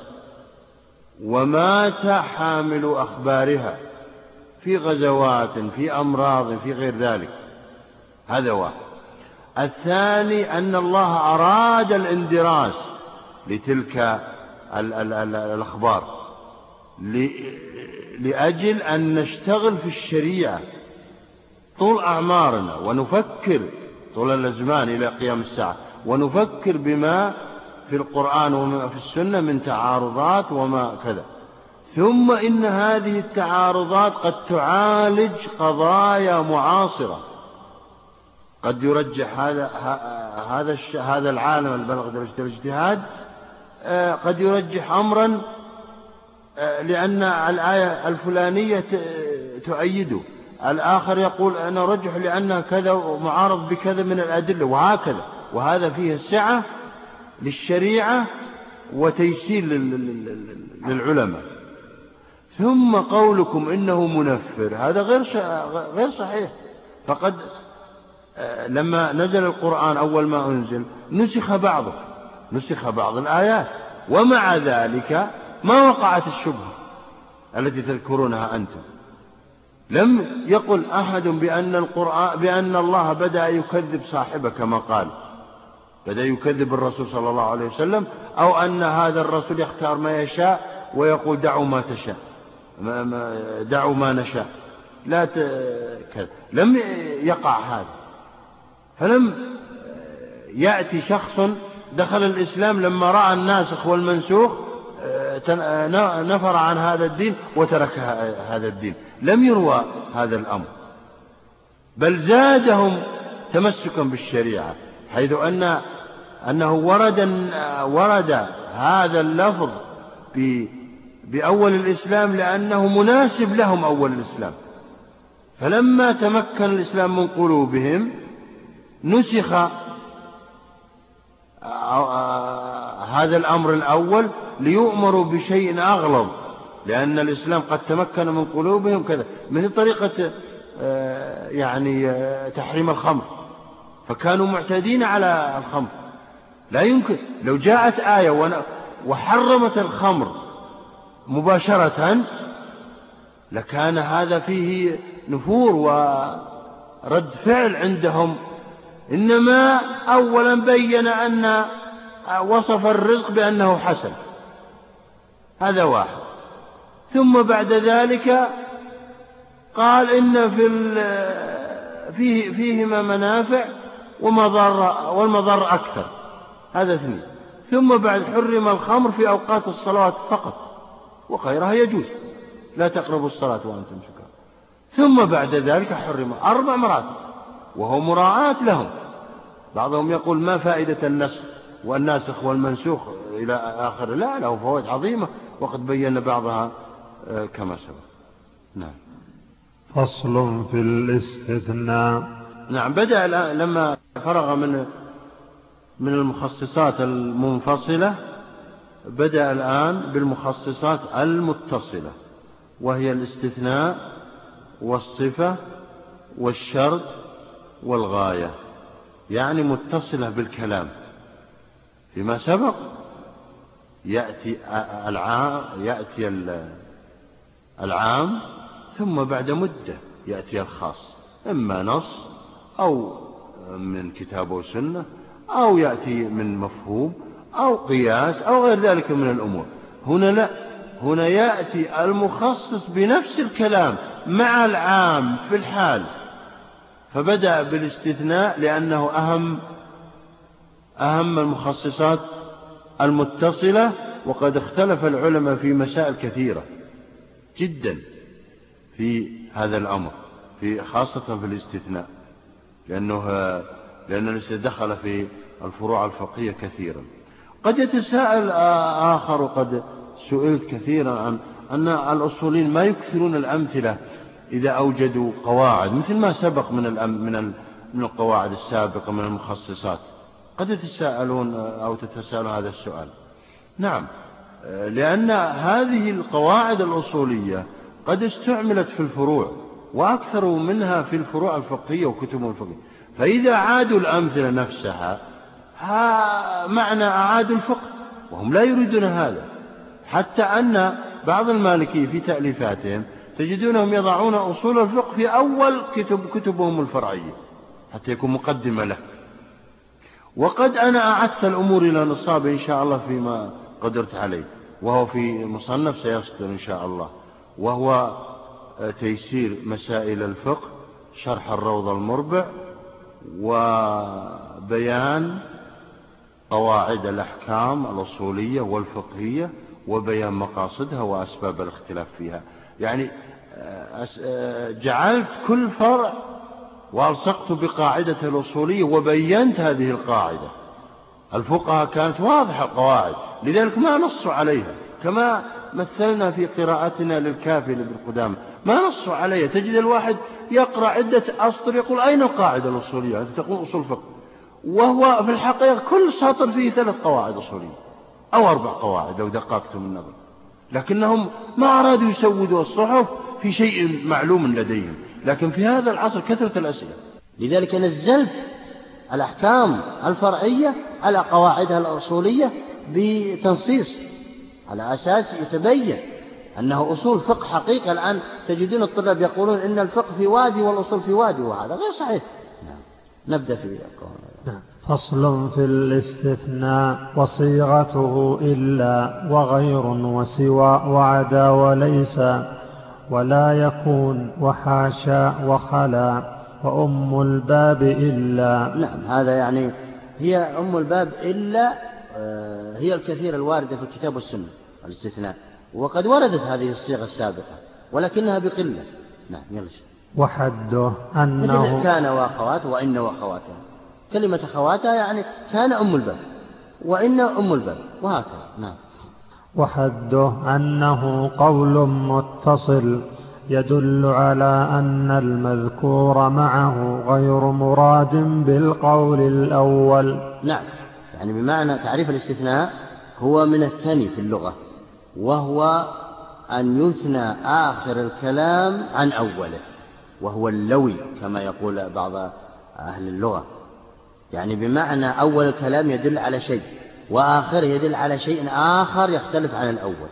ومات حامل أخبارها في غزوات في أمراض في غير ذلك. هذا واحد. الثاني أن الله أراد الاندراس لتلك الأخبار لأجل أن نشتغل في الشريعة طول أعمارنا ونفكر طول الأزمان إلى قيام الساعة ونفكر بما في القرآن وما في السنة من تعارضات وما كذا. ثم إن هذه التعارضات قد تعالج قضايا معاصرة. قد يرجح هذا هذا هذا العالم البلغ درجة الاجتهاد آه، قد يرجح أمرا آه، لأن الآية الفلانية تؤيده. الآخر يقول أنا رجح لأنها كذا ومعارض بكذا من الأدلة وهكذا. وهذا فيه السعة للشريعة وتيسير للعلماء. ثم قولكم إنه منفر. هذا غير غير صحيح. فقد لما نزل القرآن أول ما أنزل نسخ بعضه نسخ بعض الآيات. ومع ذلك ما وقعت الشبهة التي تذكرونها أنتم. لم يقل أحد بأن القرآن بأن الله بدأ يكذب صاحبه كما قال. بدأ يكذب الرسول صلى الله عليه وسلم أو أن هذا الرسول يختار ما يشاء ويقول دعوا ما تشاء دعوا ما نشاء. لا كذا لم يقع هذا. فلم يأتي شخص دخل الإسلام لما رأى الناسخ والمنسوخ نفر عن هذا الدين وترك هذا الدين. لم يروى هذا الأمر. بل زادهم تمسكا بالشريعة حيث أن أنه ورد ورد هذا اللفظ بأول الإسلام لأنه مناسب لهم أول الإسلام. فلما تمكن الإسلام من قلوبهم نسخ هذا الأمر الأول ليؤمروا بشيء أغلظ لأن الإسلام قد تمكن من قلوبهم كذا مثل طريقة آه، يعني آه، تحريم الخمر. فكانوا معتادين على الخمر. لا يمكن لو جاءت آية وحرمت الخمر مباشرة لكان هذا فيه نفور ورد فعل عندهم. إنما أولا بين أن وصف الرزق بأنه حسن. هذا واحد. ثم بعد ذلك قال إن في فيه فيهما منافع ومضر والمضر أكثر. هذا اثنين. ثم بعد حرم الخمر في أوقات الصلوات فقط. وغيرها يجوز. لا تقربوا الصلاة وأنتم سكارى ثم بعد ذلك حرم أربع مرات وهو مراعاة لهم. بعضهم يقول ما فائدة النسخ والناسخ والمنسوخ إلى آخر. لا له فوائد عظيمة وقد بينا بعضها آه، كما سبق. نعم. فصل في الاستثناء. نعم بدأ لما فرغ من من المخصصات المنفصلة بدأ الآن بالمخصصات المتصلة وهي الاستثناء والصفة والشرط والغاية. يعني متصلة بالكلام. فيما سبق يأتي العام يأتي العام ثم بعد مدة يأتي الخاص. إما نص أو من كتاب وسنة أو يأتي من مفهوم أو قياس أو غير ذلك من الأمور. هنا لا. هنا يأتي المخصص بنفس الكلام مع العام في الحال. فبدأ بالاستثناء لأنه أهم أهم المخصصات المتصلة وقد اختلف العلماء في مسائل كثيرة جدا في هذا الأمر في خاصة في الاستثناء لأنه لأن دخل في الفروع الفقهية كثيرا. قد يتساءل آخر وقد سئلت كثيرا عن أن الأصولين ما يكثرون الأمثلة إذا أوجدوا قواعد مثل ما سبق من من من القواعد السابقة من المخصصات. قد يتساءلون أو تتساءلون هذا السؤال. نعم. لأن هذه القواعد الأصولية قد استعملت في الفروع وأكثر منها في الفروع الفقهية وكتب الفقه. فإذا عادوا الأمثلة نفسها ها معنى أعادوا الفقه وهم لا يريدون هذا. حتى أن بعض المالكية في تأليفاتهم تجدونهم يضعون أصول الفقه في أول كتب كتبهم الفرعية حتى يكون مقدمة له. وقد أنا أعدت الأمور إلى نصاب إن شاء الله فيما قدرت عليه. وهو في مصنف سيصدر إن شاء الله. وهو تيسير مسائل الفقه شرح الروض المربع وبيان قواعد الأحكام الأصولية والفقهية وبيان مقاصدها وأسباب الاختلاف فيها. يعني آه، آه، جعلت كل فرع وألصقت بقاعدة الأصولية وبينت هذه القاعدة. الفقهاء كانت واضحة القواعد لذلك ما نصوا عليها. كما مثلنا في قراءتنا للكافي لابن قدامة ما نصوا عليها. تجد الواحد يقرأ عدة أسطر يقول أين القاعدة الأصولية؟ تقول أصول فقه. وهو في الحقيقة كل سطر فيه ثلاث قواعد أصولية أو أربع قواعد لو دققتم النظر. لكنهم ما أرادوا يسودوا الصحف في شيء معلوم لديهم لكن في هذا العصر كثرة الأسئلة لذلك نزلت الأحكام الفرعية على قواعدها الأصولية بتنصيص على أساس يتبين أنه أصول فقه حقيقة الآن تجدون الطلاب يقولون إن الفقه في وادي والأصول في وادي وهذا غير صحيح نعم. نبدأ في نعم. فصل في الاستثناء وصيغته إلا وغير وسوى وعدا وليس ولا يكون وحاشا وخلا وأم الباب إلا. نعم هذا يعني هي أم الباب إلا آه، هي الكثير الواردة في الكتاب والسنة الاستثناء. وقد وردت هذه الصيغة السابقة ولكنها بقلة. نعم يلا وحده أنه كان وأخواته وإن وأخواتها كلمة أخواتها يعني كان أم الباب وإن أم الباب وهكذا نعم. وحده أنه قول متصل يدل على أن المذكور معه غير مراد بالقول الأول. نعم يعني بمعنى تعريف الاستثناء هو من الثاني في اللغة وهو أن يثنى آخر الكلام عن أوله وهو اللوي كما يقول بعض أهل اللغة. يعني بمعنى أول الكلام يدل على شيء وآخره يدل على شيء آخر يختلف عن الأول.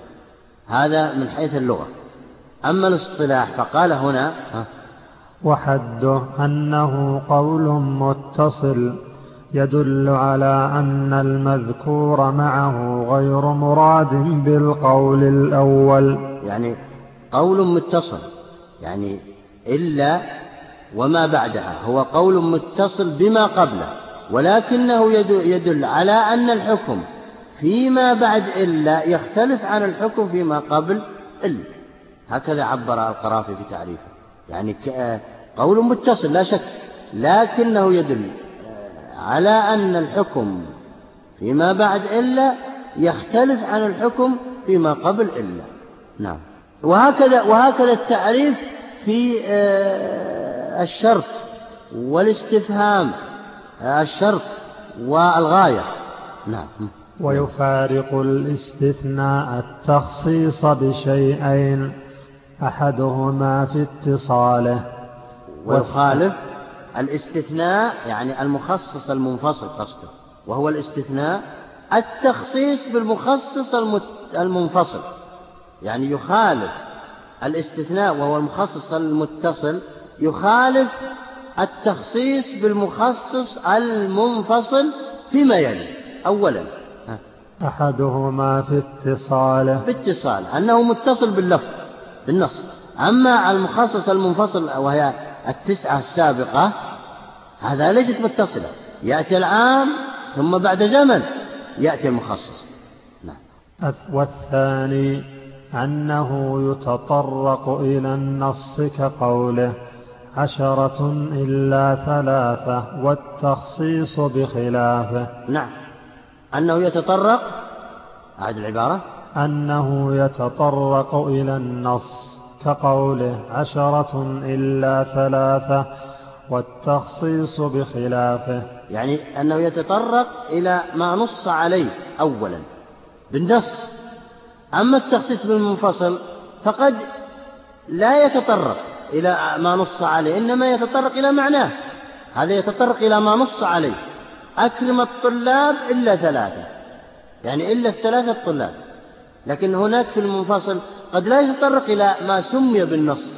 هذا من حيث اللغة. أما الاصطلاح فقال هنا وحده أنه قول متصل يدل على أن المذكور معه غير مراد بالقول الأول. يعني قول متصل يعني إلا وما بعدها هو قول متصل بما قبله. ولكنه يدل على أن الحكم فيما بعد إلا يختلف عن الحكم فيما قبل إلا. هكذا عبر القرافي في تعريفه يعني قول متصل لا شك. لكنه يدل على أن الحكم فيما بعد إلا يختلف عن الحكم فيما قبل إلا. نعم. وهكذا وهكذا التعريف في آه، الشرط والاستفهام. الشرط والغاية. نعم. ويفارق الاستثناء التخصيص بشيئين أحدهما في اتصاله. ويخالف الاستثناء يعني المخصص المنفصل قصده وهو الاستثناء التخصيص بالمخصص المنفصل. يعني يخالف الاستثناء وهو المخصص المتصل يخالف التخصيص بالمخصص المنفصل فيما يلي. أولا أحدهما في اتصاله. باتصال أنه متصل باللفظ بالنص. أما المخصص المنفصل وهي التسعة السابقة هذا ليست متصلة. يأتي العام ثم بعد زمن يأتي المخصص. نعم. والثاني أنه يتطرق إلى النص كقوله. عشرة إلا ثلاثة والتخصيص بخلافه. نعم. أنه يتطرق أعد العبارة. أنه يتطرق إلى النص كقوله عشرة إلا ثلاثة والتخصيص بخلافه. يعني أنه يتطرق إلى ما نص عليه أولا بالنص. أما التخصيص بالمنفصل فقد لا يتطرق. إلى ما نص عليه إنما يتطرق إلى معناه. هذا يتطرق إلى ما نص عليه. أكرم الطلاب إلا ثلاثة. يعني إلا الثلاثة الطلاب. لكن هناك في المنفصل قد لا يتطرق إلى ما سمي بالنص.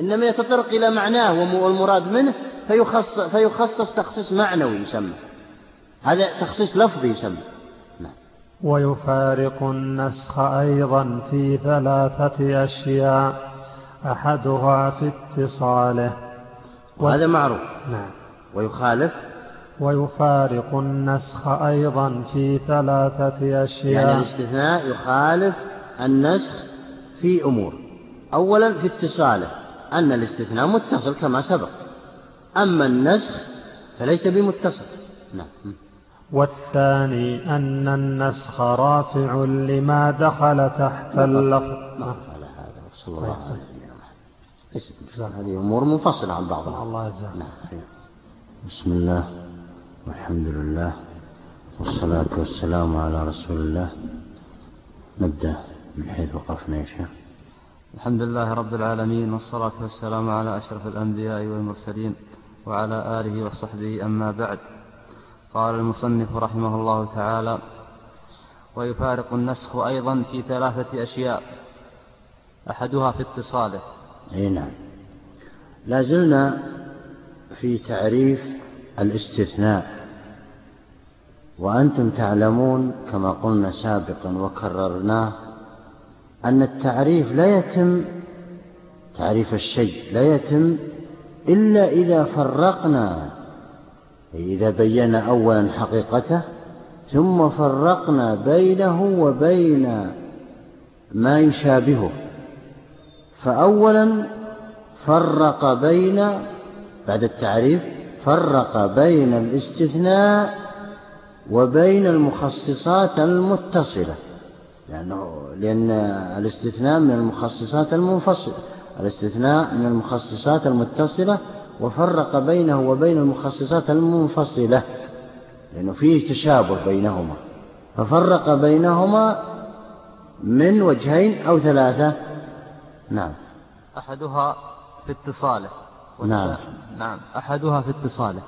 إنما يتطرق إلى معناه والمراد منه فيخصص, فيخصص تخصيص معنوي يسمى. هذا تخصيص لفظي يسمى. نعم. ويفارق النسخ أيضا في ثلاثة أشياء. أحدها في اتصاله. وهذا معروف. نعم. ويخالف. ويفارق النسخ أيضا في ثلاثة أشياء. يعني الاستثناء يخالف النسخ في أمور. أولا في اتصاله أن الاستثناء متصل كما سبق. أما النسخ فليس بمتصل. نعم. والثاني أن النسخ رافع لما دخل تحت اللفظ. على هذا. صلى الله عليه. وسلم هذه أمور منفصلة عن بعضها؟ الله يجزاك. نعم. بسم الله والحمد لله والصلاة والسلام على رسول الله. نبدأ من حيث وقفنا يا شيخ. الحمد لله رب العالمين والصلاة والسلام على أشرف الأنبياء والمرسلين وعلى آله وصحبه أما بعد. قال المصنف رحمه الله تعالى ويفارق النسخ أيضا في ثلاثة أشياء أحدها في اتصاله أي نعم. لا زلنا في تعريف الاستثناء. وأنتم تعلمون كما قلنا سابقا وكررناه أن التعريف لا يتم تعريف الشيء لا يتم إلا إذا فرقنا إذا بينا أولا حقيقته ثم فرقنا بينه وبين ما يشابهه. فأولا فرق بين بعد التعريف فرق بين الاستثناء وبين المخصصات المتصلة. لأنه لأن الاستثناء من المخصصات المنفصلة الاستثناء من المخصصات المتصلة وفرق بينه وبين المخصصات المنفصلة لأنه فيه تشابه بينهما. ففرق بينهما من وجهين أو ثلاثة نعم. أحدها في اتصاله. نعم. نعم. أحدها في اتصاله.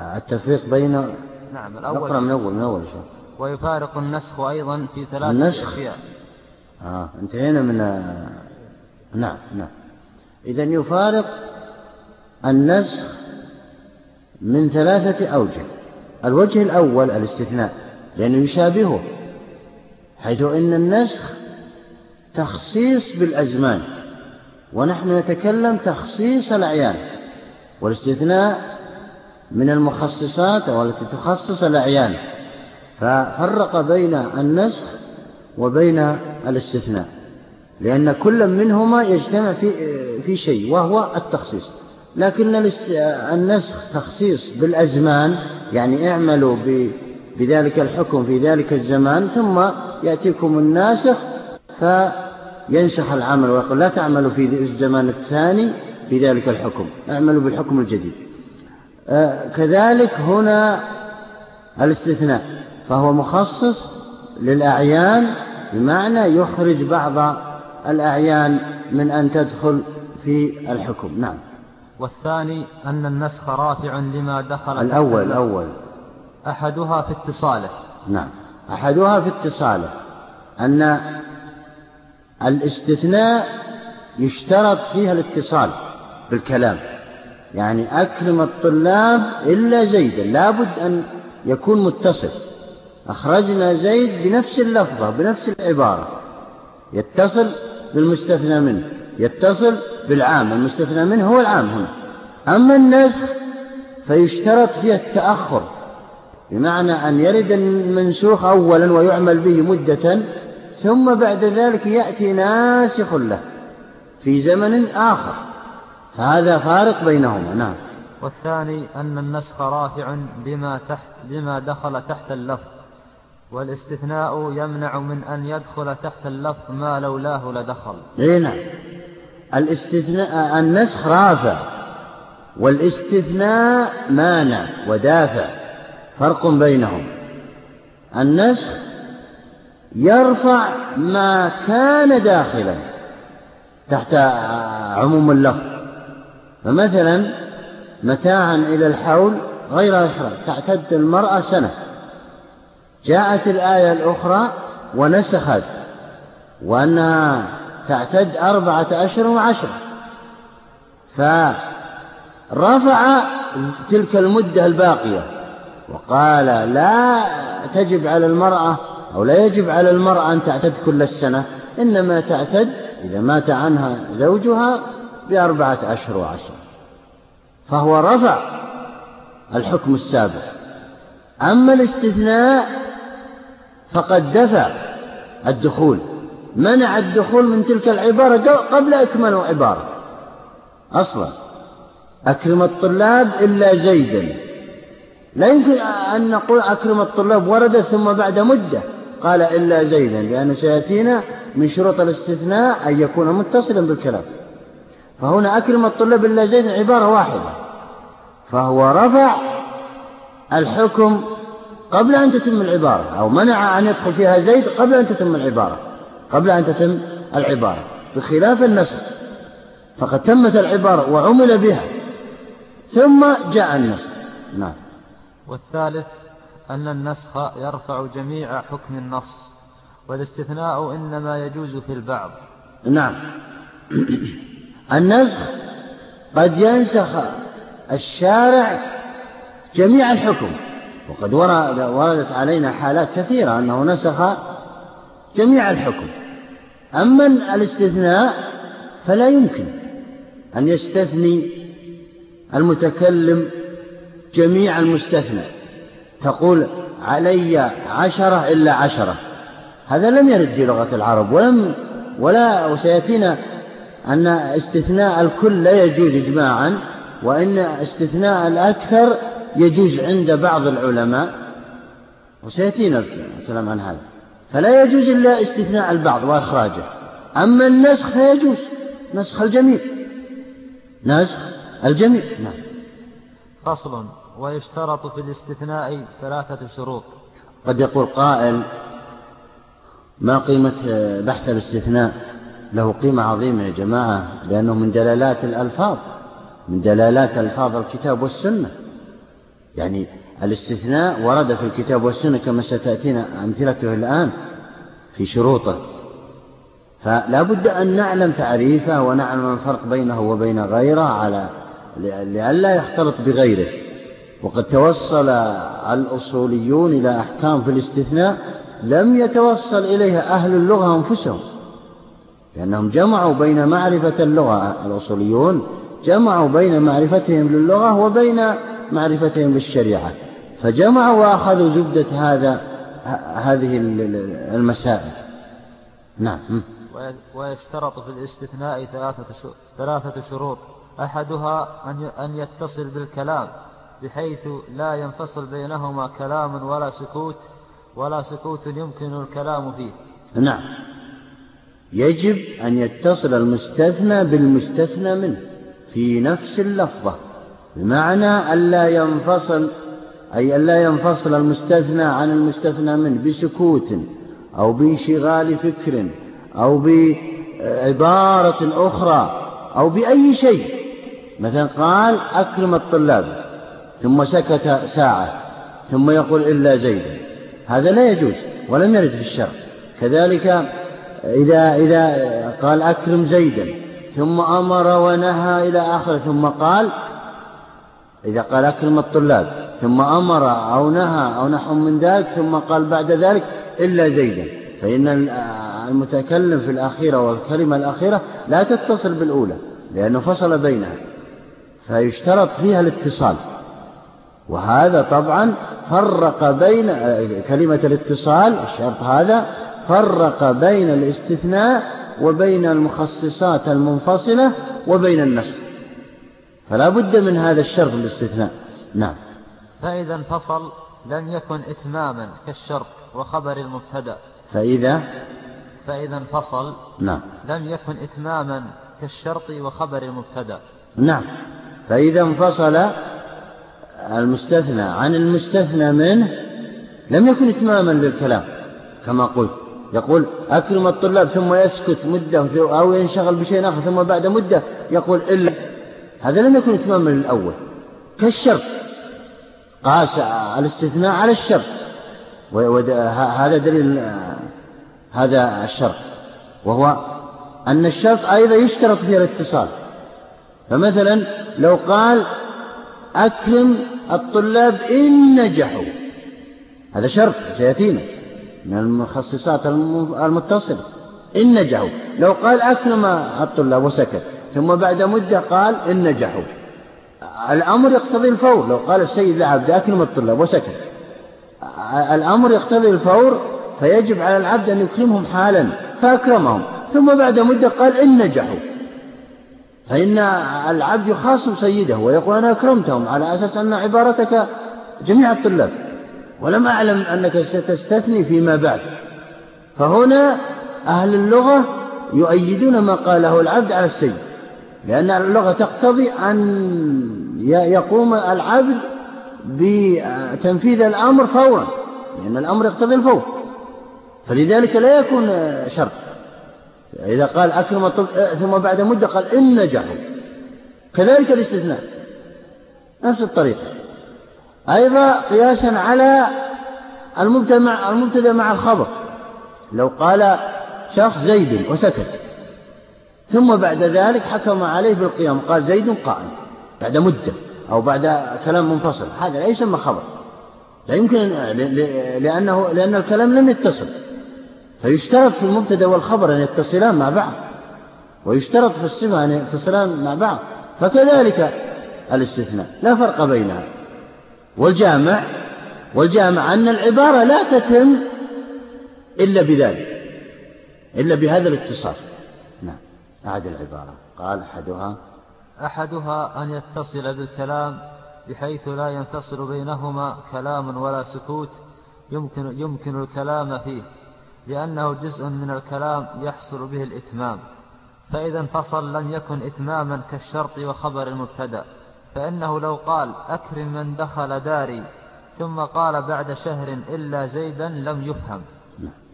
التفريق بين نعم الأول اقرأ من أول من أول شوف ويفارق النسخ أيضا في ثلاثة النسخ؟ أشياء. آه انتهينا من نعم نعم. إذا يفارق النسخ من ثلاثة أوجه. الوجه الأول الاستثناء لأنه يشابهه حيث إن النسخ تخصيص بالأزمان. ونحن نتكلم تخصيص الأعيان. والاستثناء من المخصصات والتي تخصص الأعيان. ففرق بين النسخ وبين الاستثناء. لأن كل منهما يجتمع في في شيء وهو التخصيص. لكن النسخ تخصيص بالأزمان يعني اعملوا بذلك الحكم في ذلك الزمان ثم يأتيكم الناسخ فينسخ العمل ويقول لا تعملوا في الزمان الثاني في ذلك الحكم اعملوا بالحكم الجديد. آه، كذلك هنا الاستثناء فهو مخصص للأعيان بمعنى يخرج بعض الأعيان من أن تدخل في الحكم. نعم. والثاني أن النسخ رافع لما دخل الأول الأول. أحدها في اتصاله. نعم. أحدها في اتصاله أن الاستثناء يشترط فيها الاتصال بالكلام. يعني أكرم الطلاب إلا زيدا لابد أن يكون متصل. أخرجنا زيد بنفس اللفظة بنفس العبارة. يتصل بالمستثنى منه يتصل بالعام المستثنى منه هو العام هنا. أما النسخ فيشترط فيه التأخر بمعنى أن يرد المنسوخ أولا ويعمل به مدة ثم بعد ذلك يأتي ناسخ له في زمن آخر. هذا فارق بينهما نعم. والثاني أن النسخ رافع بما, تحت بما دخل تحت اللفظ والاستثناء يمنع من أن يدخل تحت اللفظ ما لولاه لدخل. إي نعم. الاستثناء النسخ رافع والاستثناء مانع ودافع. فرق بينهم. النسخ يرفع ما كان داخلا تحت عموم اللفظ. فمثلا متاعا إلى الحول غير إحرام تعتد المرأة سنة. جاءت الآية الأخرى ونسخت وأنها تعتد أربعة أشهر وعشرة فرفع تلك المدة الباقية وقال لا تجب على المرأة أو لا يجب على المرأة أن تعتد كل السنة إنما تعتد إذا مات عنها زوجها بأربعة أشهر وعشرة فهو رفع الحكم السابق. أما الاستثناء فقد دفع الدخول. منع الدخول من تلك العبارة قبل إكمال العبارة أصلا أكرم الطلاب إلا زيدا. لا يمكن أن نقول أكرم الطلاب وردت ثم بعد مدة. قال إلا زيدا لأن سيأتينا من شروط الاستثناء أن يكون متصلا بالكلام. فهنا أكرم الطلاب إلا زيد عبارة واحدة. فهو رفع الحكم قبل أن تتم العبارة أو منع أن يدخل فيها زيد قبل أن تتم العبارة قبل أن تتم العبارة بخلاف النسخ فقد تمت العبارة وعمل بها ثم جاء النسخ نعم. والثالث أن النسخ يرفع جميع حكم النص والاستثناء إنما يجوز في البعض. نعم. النسخ قد ينسخ الشارع جميع الحكم وقد وردت علينا حالات كثيرة أنه نسخ جميع الحكم. أما الاستثناء فلا يمكن أن يستثني المتكلم جميع المستثنى. تقول علي عشرة إلا عشرة. هذا لم يرد في لغة العرب ولم ولا وسيأتينا أن استثناء الكل لا يجوز إجماعا وإن استثناء الأكثر يجوز عند بعض العلماء وسيأتينا الكلام عن هذا. فلا يجوز إلا استثناء البعض وإخراجه. أما النسخ فيجوز نسخ الجميع. نسخ الجميع نعم. فصل. ويشترط في الاستثناء ثلاثة شروط. قد يقول قائل ما قيمة بحث الاستثناء؟ له قيمة عظيمة يا جماعة لأنه من دلالات الألفاظ من دلالات ألفاظ الكتاب والسنة. يعني الاستثناء ورد في الكتاب والسنة كما ستأتينا أمثلته الآن في شروطه. فلا بد أن نعلم تعريفه ونعلم الفرق بينه وبين غيره على لئلا يختلط بغيره. وقد توصل الأصوليون إلى أحكام في الاستثناء لم يتوصل إليها أهل اللغة أنفسهم لأنهم جمعوا بين معرفة اللغة الأصوليون جمعوا بين معرفتهم للغة وبين معرفتهم للشريعة فجمعوا وأخذوا زبدة هذا هذه المسائل. نعم. ويشترط في الاستثناء ثلاثة شروط. أحدها أن يتصل بالكلام. بحيث لا ينفصل بينهما كلام ولا سكوت ولا سكوت يمكن الكلام فيه. نعم. يجب أن يتصل المستثنى بالمستثنى منه في نفس اللفظة بمعنى ألا ينفصل أي ألا ينفصل المستثنى عن المستثنى منه بسكوت أو بانشغال فكر أو بعبارة أخرى أو بأي شيء. مثلا قال أكرم الطلاب. ثم سكت ساعة ثم يقول إلا زيدا. هذا لا يجوز ولم يرد في الشرع. كذلك إذا إذا قال أكرم زيدا ثم أمر ونهى إلى آخره ثم قال إذا قال أكرم الطلاب ثم أمر أو نهى أو نحو من ذلك ثم قال بعد ذلك إلا زيدا. فإن المتكلم في الأخيرة والكلمة الأخيرة لا تتصل بالأولى لأنه فصل بينها فيشترط فيها الاتصال. وهذا طبعا فرق بين كلمة الاتصال الشرط هذا فرق بين الاستثناء وبين المخصصات المنفصلة وبين النسخ فلا بد من هذا الشرط الاستثناء نعم. فإذا انفصل لم يكن إتماما كالشرط وخبر المبتدأ. فإذا؟ فإذا انفصل نعم. لم يكن إتماما كالشرط وخبر المبتدأ. نعم. فإذا انفصل المستثنى عن المستثنى منه لم يكن إتماما للكلام كما قلت. يقول أكرم الطلاب ثم يسكت مدة أو ينشغل بشيء آخر ثم بعد مدة. يقول إلا. هذا لم يكن إتماما للأول. كالشرط. قاس الاستثناء على الشرط. وهذا دليل هذا الشرط. وهو أن الشرط أيضا يشترط فيه الاتصال. فمثلا لو قال أكرم الطلاب إن نجحوا. هذا شرط سيأتينا من المخصصات المتصلة. إن نجحوا. لو قال أكرم الطلاب وسكت ثم بعد مدة قال إن نجحوا. الأمر يقتضي الفور. لو قال السيد لعبد أكرم الطلاب وسكت. الأمر يقتضي الفور فيجب على العبد أن يكرمهم حالا فأكرمهم. ثم بعد مدة قال إن نجحوا. فإن العبد يخاصم سيده ويقول أنا أكرمتهم على أساس أن عبارتك جميع الطلاب ولم أعلم أنك ستستثني فيما بعد. فهنا أهل اللغة يؤيدون ما قاله العبد على السيد لأن اللغة تقتضي أن يقوم العبد بتنفيذ الأمر فورا لأن الأمر يقتضي الفور. فلذلك لا يكون شرط. إذا قال أكرم الطب ثم بعد مدة قال إن نجحوا كذلك الاستثناء. نفس الطريقة. أيضا قياسا على المبتدأ المبتدأ مع الخبر. لو قال شخص زيد وسكت. ثم بعد ذلك حكم عليه بالقيام. قال زيد قائم بعد مدة أو بعد كلام منفصل. هذا لا يسمى خبر. لا يمكن لأنه لأن الكلام لم يتصل. فيشترط في المبتدأ والخبر أن يتصلان مع بعض. ويشترط في الصفة أن يتصلان مع بعض. فكذلك الاستثناء لا فرق بينها. والجامع والجامع أن العبارة لا تتم إلا بذلك إلا بهذا الاتصال. نعم. أعد العبارة. قال أحدها أحدها أن يتصل بالكلام بحيث لا ينفصل بينهما كلام ولا سكوت يمكن, يمكن الكلام فيه. لأنه جزء من الكلام يحصل به الإتمام. فإذا انفصل لم يكن إتماما كالشرط وخبر المبتدأ. فإنه لو قال أكرم من دخل داري ثم قال بعد شهر إلا زيدا لم يفهم.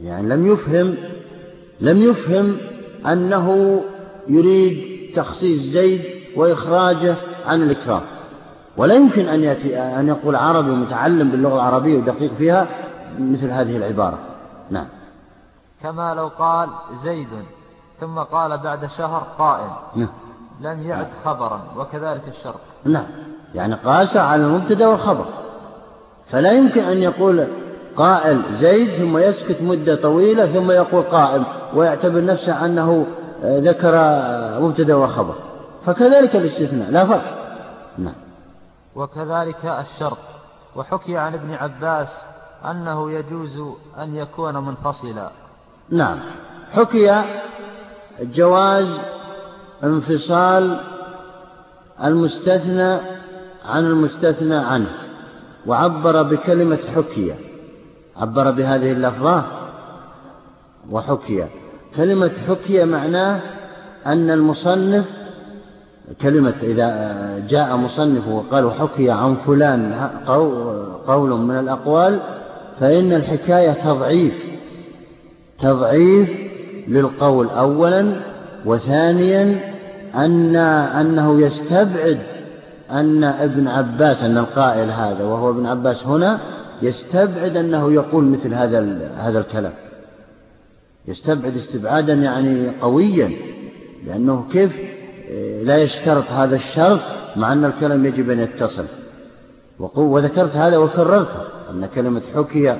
يعني لم يفهم لم يفهم أنه يريد تخصيص زيد وإخراجه عن الإكرام. ولا يمكن أن يأتي أن يقول عربي متعلم باللغة العربية ودقيق فيها مثل هذه العبارة. نعم. كما لو قال زيد ثم قال بعد شهر قائم. نعم. لم يعد خبرا وكذلك الشرط. نعم. يعني قاس على المبتدا والخبر. فلا يمكن أن يقول قائل زيد ثم يسكت مدة طويلة ثم يقول قائم ويعتبر نفسه أنه ذكر مبتدا وخبر. فكذلك الاستثناء لا فرق. نعم. وكذلك الشرط. وحكي عن ابن عباس أنه يجوز أن يكون منفصلا. نعم. حكي جواز انفصال المستثنى عن المستثنى عنه وعبر بكلمة حكي. عبر بهذه اللفظة وحكي. كلمة حكي معناه أن المصنف كلمة إذا جاء مصنف وقال حكي عن فلان قول من الأقوال فإن الحكاية تضعيف. تضعيف للقول أولا وثانيا أن أنه يستبعد أن ابن عباس أن القائل هذا وهو ابن عباس هنا يستبعد أنه يقول مثل هذا هذا الكلام. يستبعد استبعادا يعني قويا لأنه كيف؟ لا يشترط هذا الشرط مع أن الكلام يجب أن يتصل. وذكرت هذا وكررته أن كلمة حكي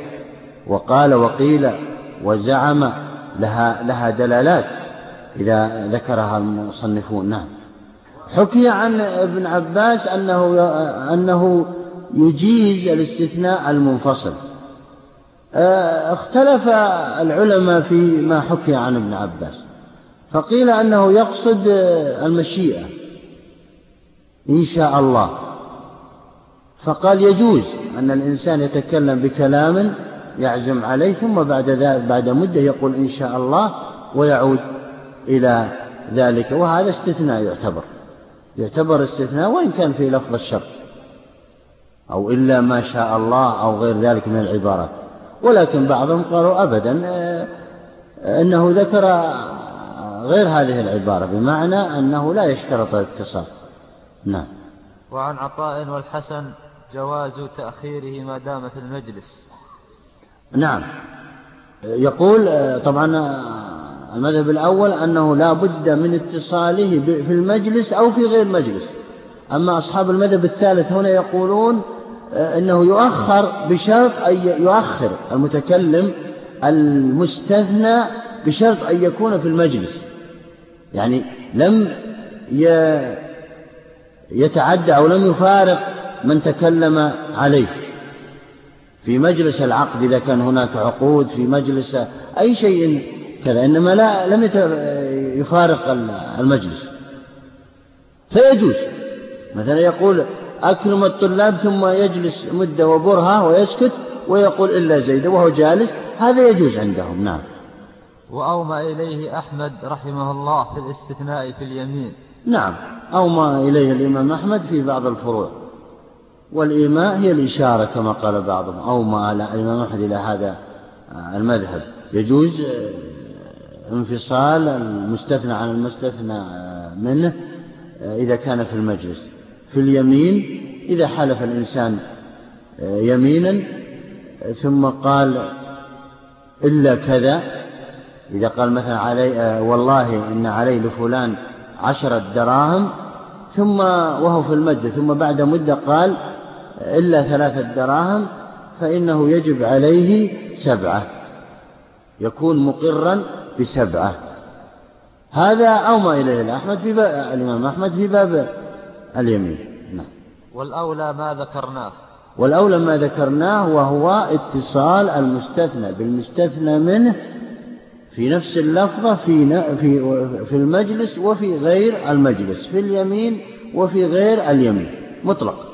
وقال وقيل وزعم لها لها دلالات إذا ذكرها المصنفون نعم. حكي عن ابن عباس أنه أنه يجيز الاستثناء المنفصل. آه، اختلف العلماء في ما حكي عن ابن عباس. فقيل أنه يقصد المشيئة. إن شاء الله. فقال يجوز أن الإنسان يتكلم بكلام يعزم عليه ثم بعد ذلك بعد مدة يقول إن شاء الله ويعود إلى ذلك. وهذا استثناء يعتبر يعتبر استثناء وإن كان في لفظ الشر أو إلا ما شاء الله أو غير ذلك من العبارات. ولكن بعضهم قالوا أبدا آه، أنه ذكر غير هذه العبارة بمعنى أنه لا يشترط الاتصال. نعم. وعن عطاء والحسن جواز تأخيره ما دام في المجلس. نعم. يقول طبعا المذهب الأول أنه لا بد من اتصاله في المجلس أو في غير مجلس. أما أصحاب المذهب الثالث هنا يقولون أنه يؤخر بشرط أن يؤخر المتكلم المستثنى بشرط أن يكون في المجلس. يعني لم يتعدى أو لم يفارق من تكلم عليه. في مجلس العقد إذا كان هناك عقود في مجلس أي شيء كذا إنما لا لم يفارق المجلس. فيجوز. مثلا يقول أكرم الطلاب ثم يجلس مدة وبرهة ويسكت ويقول إلا زيد وهو جالس هذا يجوز عندهم. نعم. وأومى إليه أحمد رحمه الله في الاستثناء في اليمين. نعم. أومى إليه الإمام أحمد في بعض الفروع. والإيماء هي الإشارة كما قال بعضهم أومى الإمام أحمد إلى هذا المذهب. يجوز انفصال المستثنى عن المستثنى منه إذا كان في المجلس. في اليمين إذا حلف الإنسان يمينا ثم قال إلا كذا إذا قال مثلا علي آه، والله إن علي لفلان عشرة دراهم ثم وهو في المجد ثم بعد مدة قال إلا ثلاثة دراهم فإنه يجب عليه سبعة. يكون مقرا بسبعة. هذا أومى إليه الأحمد في باب الإمام أحمد في باب اليمين. نعم. والأولى ما ذكرناه. والأولى ما ذكرناه وهو اتصال المستثنى بالمستثنى منه في نفس اللفظة في في في المجلس وفي غير المجلس في اليمين وفي غير اليمين مطلق.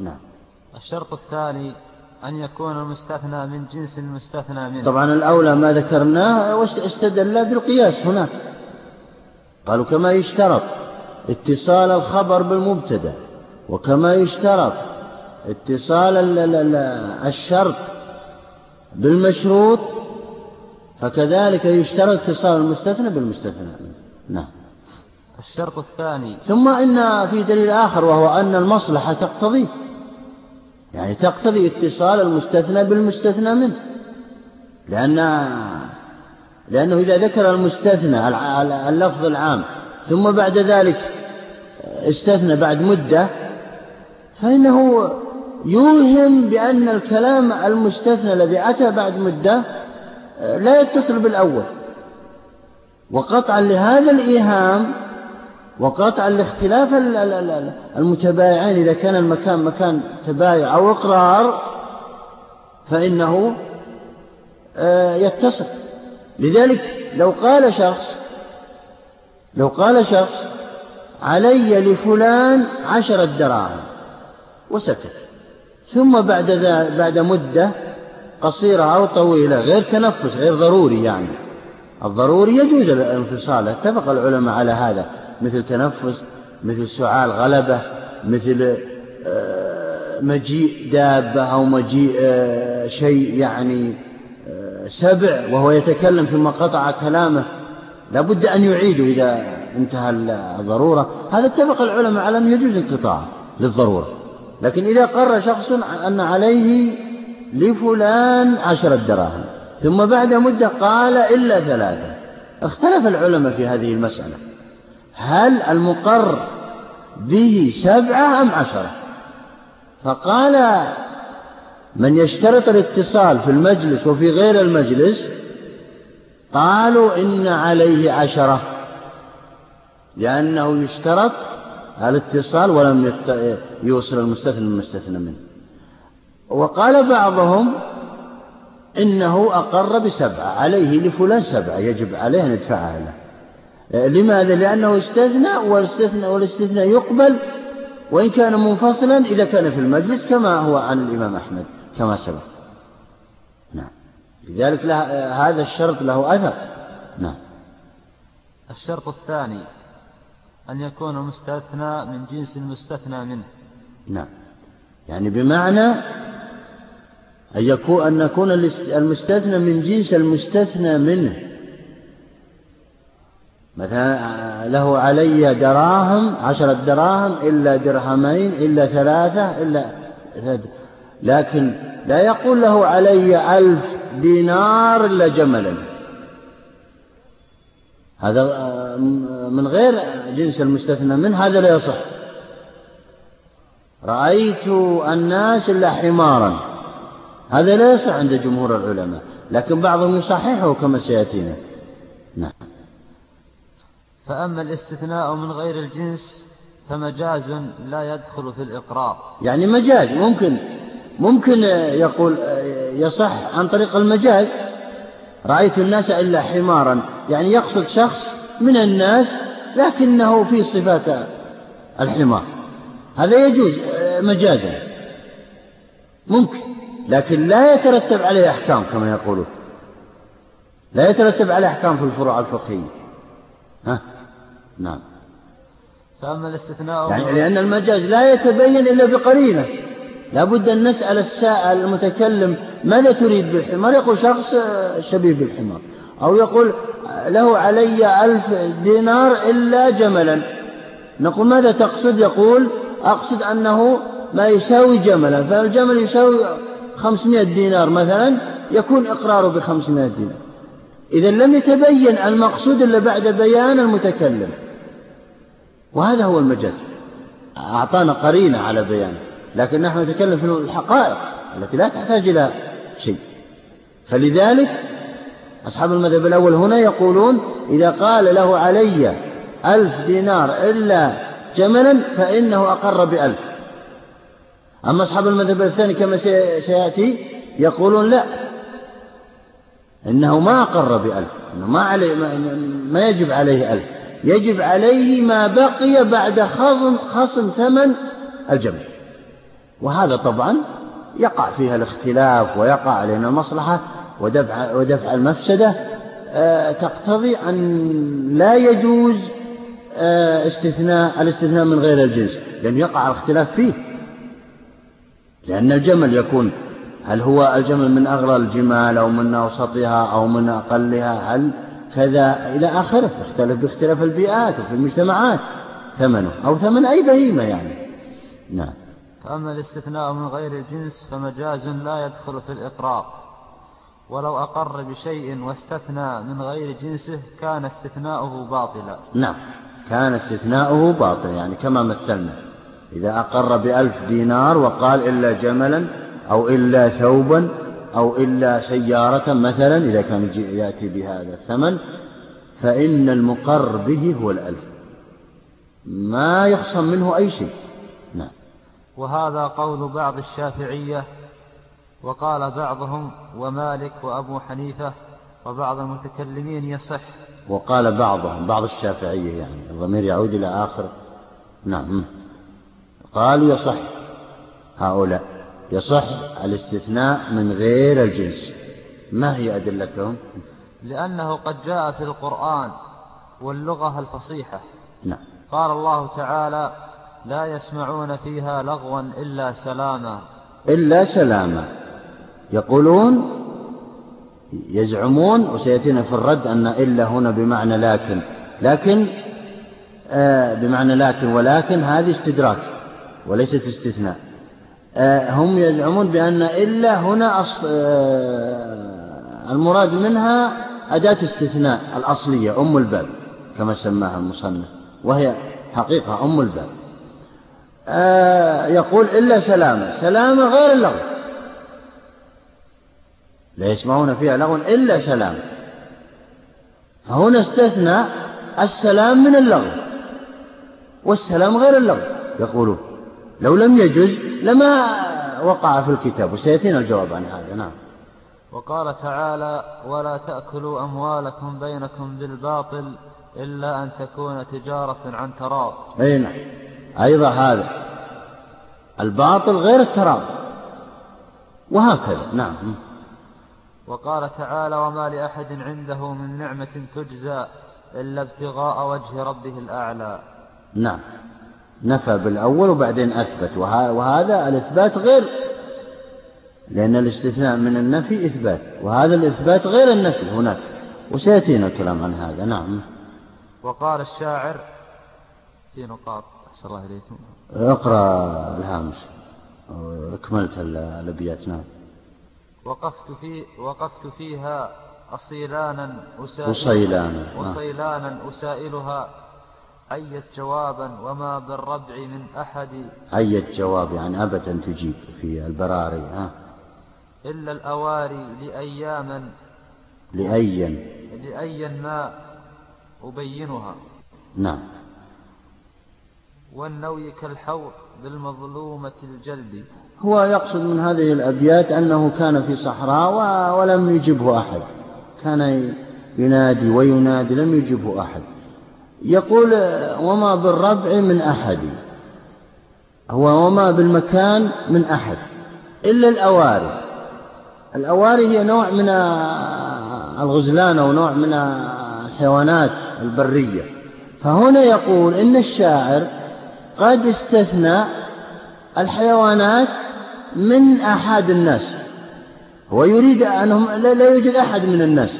نعم. الشرط الثاني أن يكون المستثنى من جنس المستثنى منه. طبعا الأولى ما ذكرناه واستدل بالقياس هناك. قالوا كما يشترط اتصال الخبر بالمبتدأ وكما يشترط اتصال الشرط بالمشروط فكذلك يشترط اتصال المستثنى بالمستثنى. نعم. الشرط الثاني ثم إن في دليل آخر وهو أن المصلحة تقتضي يعني تقتضي اتصال المستثنى بالمستثنى منه. لأن لأنه إذا ذكر المستثنى اللفظ العام ثم بعد ذلك استثنى بعد مدة فإنه يوهم بأن الكلام المستثنى الذي أتى بعد مدة لا يتصل بالأول. وقطعا لهذا الإيهام وقطعا لاختلاف المتبايعين إذا كان المكان مكان تبايع أو إقرار فإنه آه، يتصل لذلك لو قال شخص لو قال شخص علي لفلان عشرة دراهم وسكت ثم بعد بعد مدة قصيرة أو طويلة غير تنفس غير ضروري يعني. الضروري يجوز الانفصال اتفق العلماء على هذا. مثل تنفس مثل سعال غلبة مثل آه، مجيء دابة أو مجيء آه، شيء يعني آه، سبع وهو يتكلم ثم قطع كلامه. لابد أن يعيده إذا انتهى الضرورة. هذا اتفق العلماء على أن يجوز انقطاع للضرورة. لكن إذا قر شخص أن عليه لفلان عشرة دراهم ثم بعد مدة قال إلا ثلاثة. اختلف العلماء في هذه المسألة. هل المقر به سبعة أم عشرة؟ فقال من يشترط الاتصال في المجلس وفي غير المجلس قالوا إن عليه عشرة لأنه يشترط الاتصال ولم يوصل المستثنى المستثنى منه. وقال بعضهم إنه أقر بسبعة عليه لفلان سبعة يجب عليه أن يدفعها له. لماذا؟ لأنه استثنى والاستثناء والاستثناء يقبل وإن كان منفصلا إذا كان في المجلس كما هو عن الإمام أحمد كما سبق. نعم. لذلك هذا الشرط له أثر. نعم. الشرط الثاني أن يكون المستثنى من جنس المستثنى منه. نعم. يعني بمعنى أن يكون أن يكون المستثنى من جنس المستثنى منه. مثلا له علي دراهم عشرة دراهم إلا درهمين إلا ثلاثة إلا لكن لا يقول له علي ألف دينار إلا جملا. هذا من غير جنس المستثنى منه هذا لا يصح. رأيت الناس إلا حمارا. هذا لا يصح عند جمهور العلماء. لكن بعضهم يصححه كما سيأتينا. نعم. فأما الاستثناء من غير الجنس فمجاز لا يدخل في الإقرار. يعني مجاز ممكن ممكن يقول يصح عن طريق المجاز رأيت الناس إلا حمارا. يعني يقصد شخص من الناس لكنه في صفات الحمار. هذا يجوز مجازا ممكن لكن لا يترتب عليه أحكام كما يقولون. لا يترتب عليه أحكام في الفروع الفقهية. ها؟ نعم. فأما الاستثناء يعني لأن المجاز لا يتبين إلا بقرينة. لابد أن نسأل السائل المتكلم ماذا تريد بالحمار؟ يقول شخص شبيه بالحمار. أو يقول له علي ألف دينار إلا جملا. نقول ماذا تقصد؟ يقول أقصد أنه ما يساوي جملا. فالجمل يساوي خمسمائة دينار مثلا يكون إقراره بخمسمائة دينار. إذا لم يتبين المقصود إلا بعد بيان المتكلم. وهذا هو المجاز. أعطانا قرينة على بيانه لكن نحن نتكلم في الحقائق التي لا تحتاج إلى شيء. فلذلك أصحاب المذهب الأول هنا يقولون إذا قال له علي ألف دينار إلا جملا فإنه أقر بألف. أما أصحاب المذهب الثاني كما سيأتي يقولون لا إنه ما أقر بألف إنه ما, عليه ما يجب عليه ألف. يجب عليه ما بقي بعد خصم, خصم ثمن الجمل وهذا طبعا يقع فيها الاختلاف ويقع علينا المصلحة ودفع, ودفع المفسدة. آه، تقتضي أن لا يجوز آه، استثناء الاستثناء من غير الجنس لأن يقع الاختلاف فيه. لأن الجمل يكون هل هو الجمل من أغلى الجمال أو من أوسطها أو من أقلها؟ هل كذا إلى آخره يختلف باختلاف البيئات وفي المجتمعات ثمنه أو ثمن أي بهيمة يعني. نعم. فأما الاستثناء من غير الجنس فمجاز لا يدخل في الإقرار ولو أقر بشيء واستثنى من غير جنسه كان استثناؤه باطلا. نعم. كان استثناؤه باطلا يعني كما مثلنا. إذا أقر بألف دينار وقال إلا جملا أو إلا ثوبا أو إلا سيارة مثلا إذا كان يأتي بهذا الثمن فإن المقر به هو الألف. ما يخصم منه أي شيء. نعم. وهذا قول بعض الشافعية وقال بعضهم ومالك وأبو حنيفة وبعض المتكلمين يصح. وقال بعضهم بعض الشافعية يعني الضمير يعود إلى آخر. نعم. قالوا يصح هؤلاء. يصح الاستثناء من غير الجنس. ما هي أدلتهم؟ لأنه قد جاء في القرآن واللغة الفصيحة. نعم. قال الله تعالى لا يسمعون فيها لغوا إلا سلاما. إلا سلاما. يقولون يزعمون وسيأتينا في الرد أن إلا هنا بمعنى لكن. لكن آه بمعنى لكن ولكن هذه استدراك وليست استثناء. هم يزعمون بأن إلا هنا. آه المراد منها أداة استثناء الأصلية أم الباب كما سماها المصنف وهي حقيقة أم الباب. آه يقول إلا سلامة سلامة غير اللغو. لا يسمعون فيها لغوا إلا سلامة. فهنا استثنى السلام من اللغو والسلام غير اللغو يقولون. لو لم يجز لما وقع في الكتاب وسيأتينا الجواب عن هذا نعم. وقال تعالى ولا تأكلوا أموالكم بينكم بالباطل إلا أن تكون تجارة عن تراض أي نعم. أيضا هذا. الباطل غير التراض وهكذا نعم. وقال تعالى وما لأحد عنده من نعمة تجزى إلا ابتغاء وجه ربه الأعلى. نعم. نفى بالأول وبعدين أثبت. وهذا الإثبات غير لأن الاستثناء من النفي إثبات. وهذا الإثبات غير النفي هناك. وسيأتينا الكلام عن هذا. نعم. وقال الشاعر في نقاط أحسن الله إليكم. اقرأ الهامش. أكملت الأبيات. نعم. وقفت في وقفت فيها أصيلانا أسيلانا أصيلانا أسائلها عيت جوابا وما بالربع من أحد. عيت جواب يعني أبدا تجيب في البراري ها؟ إلا الأواري لأياما. لأيا. لأيا ما أبينها. نعم. والنوي كالحوض بالمظلومة الجلد. هو يقصد من هذه الأبيات أنه كان في صحراء ولم يجبه أحد. كان ينادي وينادي لم يجبه أحد. يقول وما بالربع من أحد. هو وما بالمكان من أحد. إلا الأواري. الأواري هي نوع من الغزلان أو نوع من الحيوانات البرية. فهنا يقول إن الشاعر قد استثنى الحيوانات من أحد الناس. هو يريد أنهم لا يوجد أحد من الناس.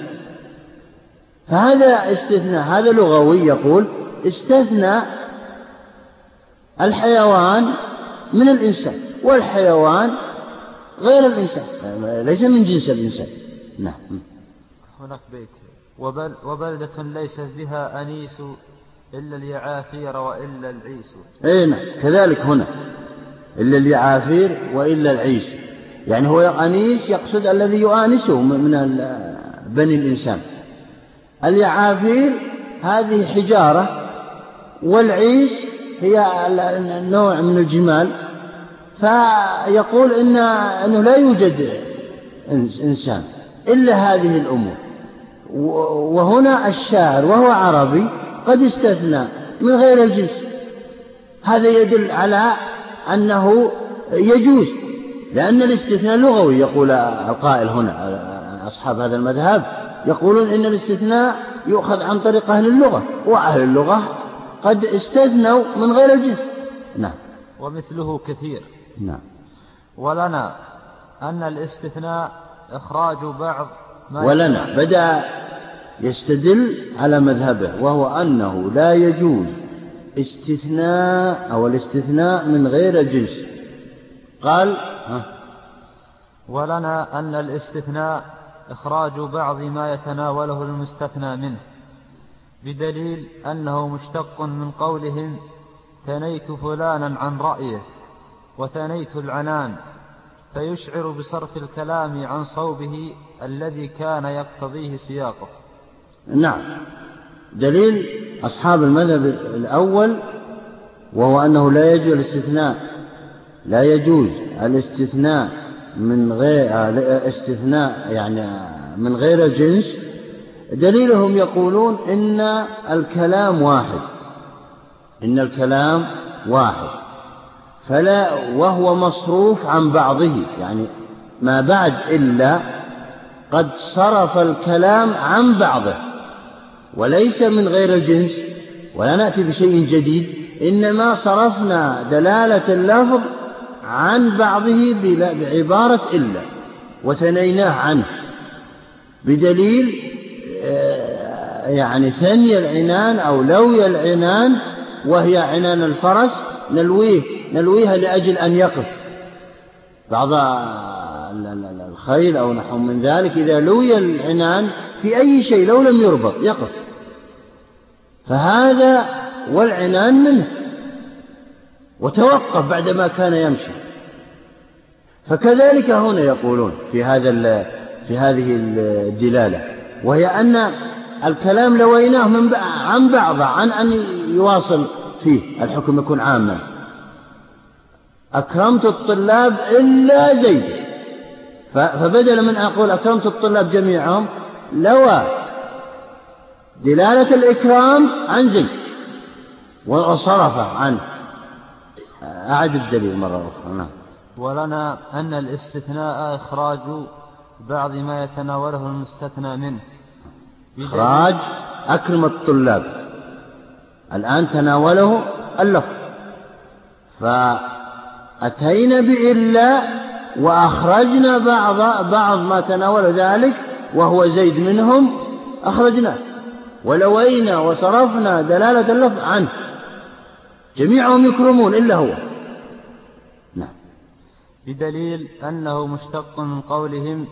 فهذا استثناء هذا لغوي يقول استثنى الحيوان من الإنسان والحيوان غير الإنسان ليس من جنس الإنسان. نعم. هناك بيت. وبل وبلدة ليس بها أنيس إلا اليعافير وإلا العيس. أي نعم كذلك هنا. إلا اليعافير وإلا العيس. يعني هو أنيس يقصد الذي يؤانسه من بني الإنسان. اليعافير هذه حجارة والعيس هي نوع من الجمال. فيقول إن أنه لا يوجد إنسان إلا هذه الأمور. وهنا الشاعر وهو عربي قد استثنى من غير الجنس. هذا يدل على أنه يجوز لأن الاستثناء لغوي يقول القائل هنا أصحاب هذا المذهب. يقولون إن الاستثناء يؤخذ عن طريق أهل اللغة وأهل اللغة قد استثنوا من غير الجنس نعم. ومثله كثير. نعم. ولنا أن الاستثناء إخراج بعض ما ولنا. بدأ يستدل على مذهبه وهو أنه لا يجوز استثناء أو الاستثناء من غير الجنس قال ها؟ ولنا أن الاستثناء إخراج بعض ما يتناوله المستثنى منه بدليل أنه مشتق من قولهم ثنيت فلانا عن رأيه وثنيت العنان فيشعر بصرف الكلام عن صوبه الذي كان يقتضيه سياقه. نعم. دليل أصحاب المذهب الأول وهو أنه لا يجوز الاستثناء لا يجوز الاستثناء من غير استثناء يعني من غير الجنس. دليلهم يقولون إن الكلام واحد إن الكلام واحد. فلا وهو مصروف عن بعضه يعني ما بعد إلا قد صرف الكلام عن بعضه. وليس من غير الجنس ولا نأتي بشيء جديد إنما صرفنا دلالة اللفظ عن بعضه بعبارة إلا وثنيناه عنه بدليل آه، يعني ثني العنان أو لوي العنان وهي عنان الفرس نلويه نلويها لأجل أن يقف. بعض الخيل أو نحو من ذلك إذا لوي العنان في أي شيء لو لم يربط يقف. فهذا والعنان منه وتوقف بعدما كان يمشي. فكذلك هنا يقولون في هذا في هذه الدلالة وهي أن الكلام لويناه من عن بعض عن أن يواصل فيه الحكم يكون عاما. أكرمت الطلاب إلا زيد. فبدل من أقول أكرمت الطلاب جميعهم لوى دلالة الإكرام عن زيد وصرف عنه أعد الدليل مرة أخرى. نعم. ولنا أن الاستثناء إخراج بعض ما يتناوله المستثنى منه. إخراج أكرم الطلاب. الآن تناوله اللفظ. فأتينا بإلا وأخرجنا بعض بعض ما تناول ذلك وهو زيد منهم أخرجناه. ولوينا وصرفنا دلالة اللفظ عنه. جميعهم يكرمون إلا هو. بدليل أنه مشتق من قولهم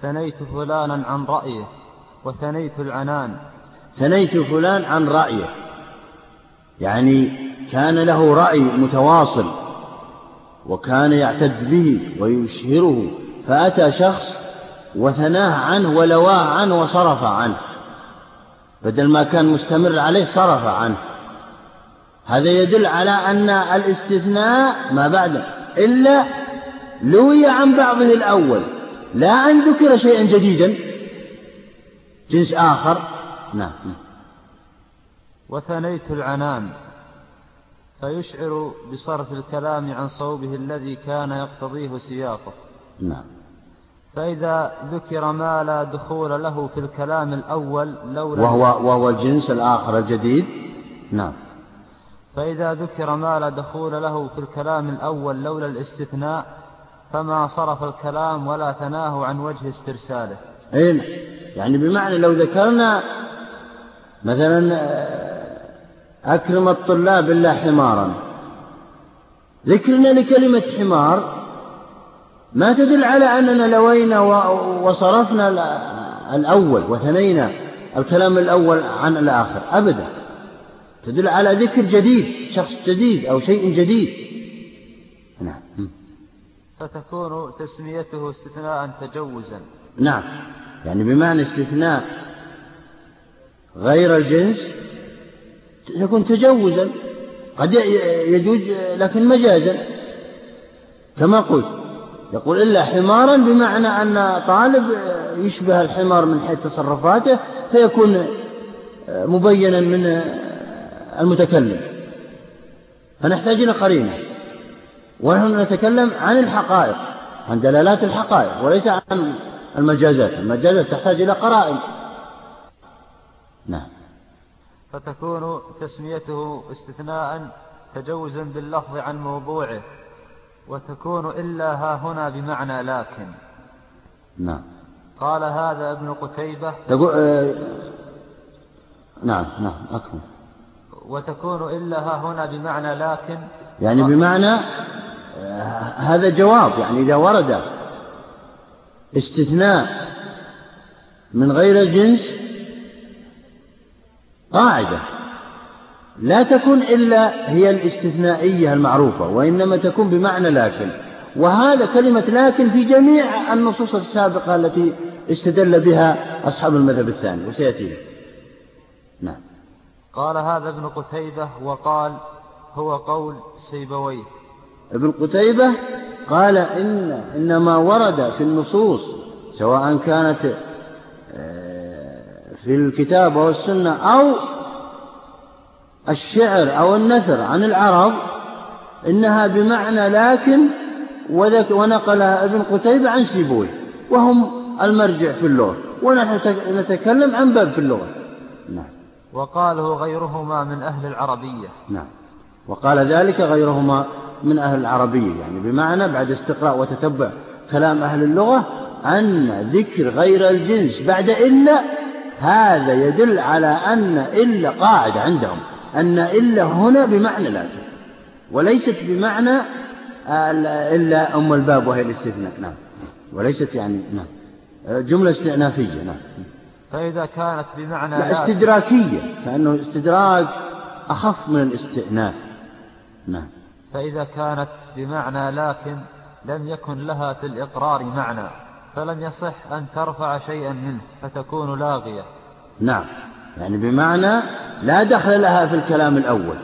ثنيت فلانا عن رأيه وثنيت العنان. ثنيت فلان عن رأيه يعني كان له رأي متواصل وكان يعتد به ويشهره فأتى شخص وثناه عنه ولواه عنه وصرف عنه بدل ما كان مستمر عليه صرف عنه. هذا يدل على أن الاستثناء ما بعد إلا لوي عن بعضه الأول. لا أن ذكر شيئا جديدا. جنس آخر. نعم. وثنيت العنان. فيشعر بصرف الكلام عن صوبه الذي كان يقتضيه سياقه. نعم. فإذا ذكر ما لا دخول له في الكلام الأول لولا وهو, وهو الجنس الآخر الجديد. نعم. فإذا ذكر ما لا دخول له في الكلام الأول لولا الاستثناء فما صرف الكلام ولا ثناه عن وجه استرساله. أين يعني بمعنى لو ذكرنا مثلا أكرم الطلاب إلا حمارا. ذكرنا لكلمة حمار ما تدل على أننا لوينا وصرفنا الأول وثنينا الكلام الأول عن الآخر. أبدا. تدل على ذكر جديد شخص جديد أو شيء جديد. نعم. فتكون تسميته استثناء تجوزا. نعم. يعني بمعنى استثناء غير الجنس تكون تجوزا. قد يجوز لكن مجازا. كما قلت يقول إلا حمارا بمعنى أن طالب يشبه الحمار من حيث تصرفاته فيكون مبينا من المتكلم. فنحتاج إلى قرينة. ونحن نتكلم عن الحقائق عن دلالات الحقائق وليس عن المجازات. المجازات تحتاج إلى قرائن. نعم. فتكون تسميته استثناء تجوزا باللفظ عن موضوعه وتكون إلا ها هنا بمعنى لكن. نعم. قال هذا ابن قتيبة. تقول آه نعم نعم أكمل. وتكون إلا ها هنا بمعنى لكن. يعني بمعنى هذا جواب يعني إذا ورد استثناء من غير الجنس قاعدة. لا تكون إلا هي الاستثنائية المعروفة وإنما تكون بمعنى لكن. وهذا كلمة لكن في جميع النصوص السابقة التي استدل بها أصحاب المذهب الثاني وسيأتي نعم. قال هذا ابن قتيبة وقال هو قول سيبويه. ابن قتيبة قال إن إنما ورد في النصوص سواء كانت في الكتاب والسنة أو الشعر أو النثر عن العرب إنها بمعنى لكن ونقلها ابن قتيبة عن سيبوي وهم المرجع في اللغة ونحن نتكلم عن باب في اللغة. نعم. وقاله غيرهما من أهل العربية. نعم. وقال ذلك غيرهما من أهل العربية يعني بمعنى بعد استقراء وتتبع كلام أهل اللغة أن ذكر غير الجنس بعد إلا هذا يدل على أن إلا قاعدة عندهم أن إلا هنا بمعنى لكن وليست بمعنى إلا أم الباب وهي الاستثناء نعم وليست يعني نعم جملة استئنافية نعم. فإذا كانت بمعنى لا استدراكية كأنه استدراك أخف من الاستئناف نعم. فإذا كانت بمعنى لكن لم يكن لها في الإقرار معنى فلم يصح أن ترفع شيئا منه فتكون لاغية. نعم يعني بمعنى لا دخل لها في الكلام الأول.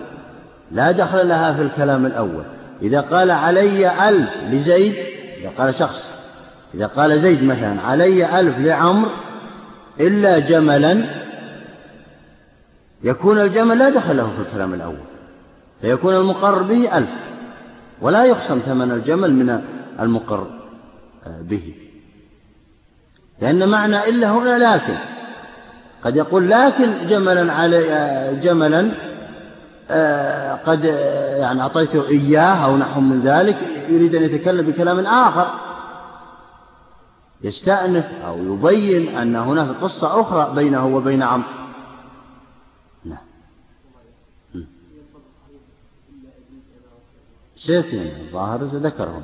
لا دخل لها في الكلام الأول. إذا قال علي ألف لزيد إذا قال شخص إذا قال زيد مثلا علي ألف لعمر إلا جملا يكون الجمل لا دخل له في الكلام الأول. فيكون المقرر به ألف ولا يخصم ثمن الجمل من المقر به. لأن معنى إلا هنا لكن قد يقول لكن جملا علي جملا آه، قد يعني أعطيته إياه أو نحو من ذلك يريد أن يتكلم بكلام آخر. يستأنف أو يبين أن هناك قصة أخرى بينه وبين عمرو نعم سيأتي الظاهر ذكرهم.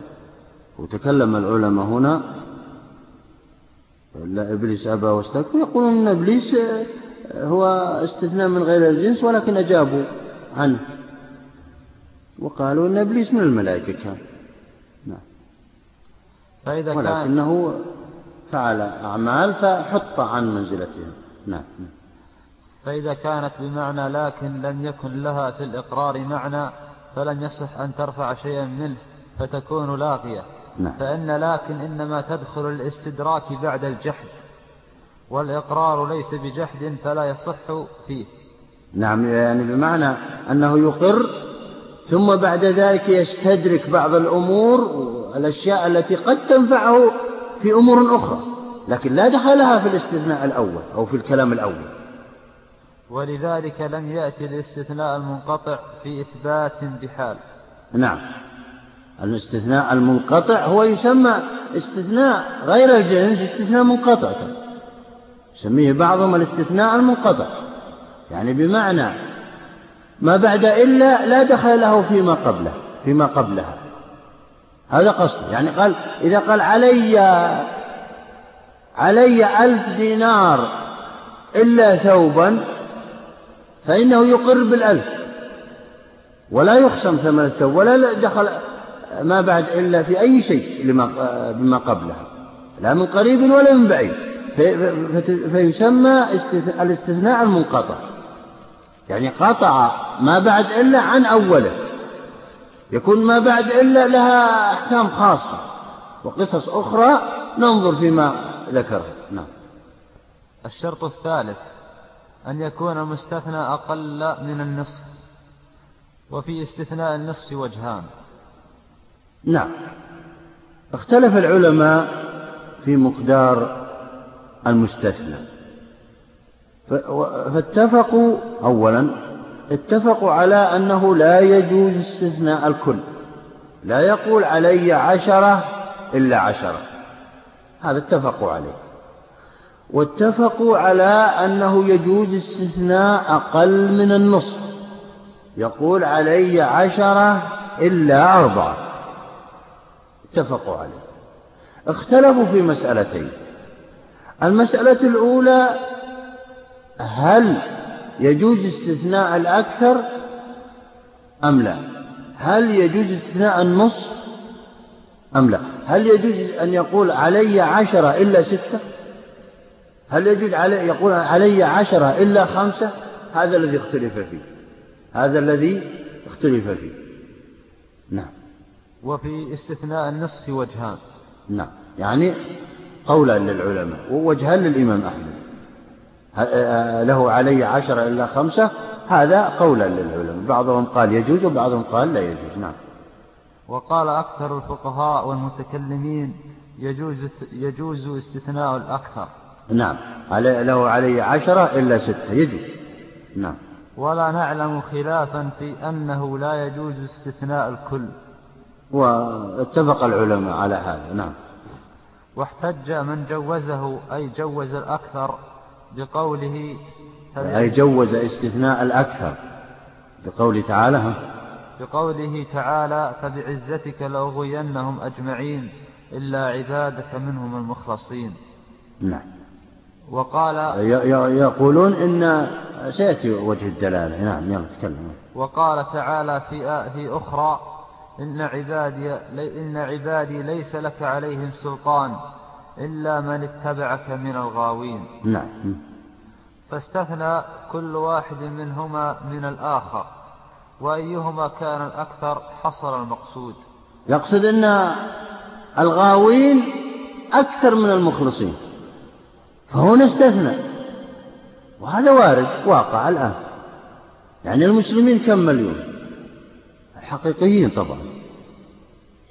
وتكلم العلماء هنا. لا إبليس أبى واستكبر يقولون أن إبليس هو استثناء من غير الجنس ولكن أجابوا عنه. وقالوا أن إبليس من الملائكة. كان نعم. فإذا ولكنه فعل أعمال فحط عن منزلتهم. نعم. فإذا كانت بمعنى لكن لم يكن لها في الإقرار معنى فلم يصح أن ترفع شيئا منه فتكون لاغية. نعم. فإن لكن إنما تدخل الاستدراك بعد الجحد والإقرار ليس بجحد فلا يصح فيه. نعم يعني بمعنى أنه يقر ثم بعد ذلك يستدرك بعض الأمور الأشياء التي قد تنفعه في أمور أخرى لكن لا دخل لها في الاستثناء الأول أو في الكلام الأول. ولذلك لم يأتي الاستثناء المنقطع في إثبات بحال. نعم. الاستثناء المنقطع هو يسمى استثناء غير الجنس استثناء منقطع. يسميه بعضهم الاستثناء المنقطع. يعني بمعنى ما بعد إلا لا دخل له فيما قبله فيما قبلها. هذا قصده يعني قال إذا قال علي علي ألف دينار إلا ثوبا فإنه يقر بالألف ولا يخصم ثمن الثوب ولا دخل ما بعد إلا في أي شيء لما بما قبله لا من قريب ولا من بعيد. فيسمى الاستثناء المنقطع. يعني قطع ما بعد إلا عن أوله. يكون ما بعد إلا لها أحكام خاصة وقصص أخرى ننظر فيما ذكره. نعم. الشرط الثالث أن يكون المستثنى أقل من النصف وفي استثناء النصف وجهان. نعم. اختلف العلماء في مقدار المستثنى. فاتفقوا أولا اتفقوا على أنه لا يجوز استثناء الكل. لا يقول علي عشرة إلا عشرة. هذا اتفقوا عليه. واتفقوا على أنه يجوز استثناء أقل من النصف. يقول علي عشرة إلا أربعة. اتفقوا عليه. اختلفوا في مسألتين. المسألة الأولى هل يجوز استثناء الأكثر أم لا؟ هل يجوز استثناء النص أم لا؟ هل يجوز أن يقول علي عشرة إلا ستة؟ هل يجوز علي يقول علي عشرة إلا خمسة؟ هذا الذي اختلف فيه. هذا الذي اختلف فيه. نعم. وفي استثناء النصف وجهان. نعم. يعني قولا للعلماء ووجهان للإمام أحمد. له علي عشرة إلا خمسة؟ هذا قولا للعلماء. بعضهم قال يجوز وبعضهم قال لا يجوز. نعم. وقال أكثر الفقهاء والمتكلمين يجوز يجوز استثناء الأكثر. نعم. له علي عشرة إلا ستة. يجوز. نعم. ولا نعلم خلافا في أنه لا يجوز استثناء الكل. واتفق العلماء على هذا. نعم. واحتج من جوزه أي جوز الأكثر بقوله أي جوز استثناء الأكثر. بقوله تعالى ها؟ بقوله تعالى فبعزتك لأغوينهم أجمعين إلا عبادك منهم المخلصين. نعم. وقال يقولون إن سيأتي وجه الدلالة. نعم يلا تكلم. وقال تعالى في في أخرى إن عبادي, إن عبادي ليس لك عليهم سلطان إلا من اتبعك من الغاوين. نعم. فاستثنى كل واحد منهما من الآخر وأيهما كان الأكثر حصل المقصود. يقصد أن الغاوين أكثر من المخلصين. فهنا استثنى وهذا وارد واقع الآن. يعني المسلمين كم مليون؟ الحقيقيين طبعا.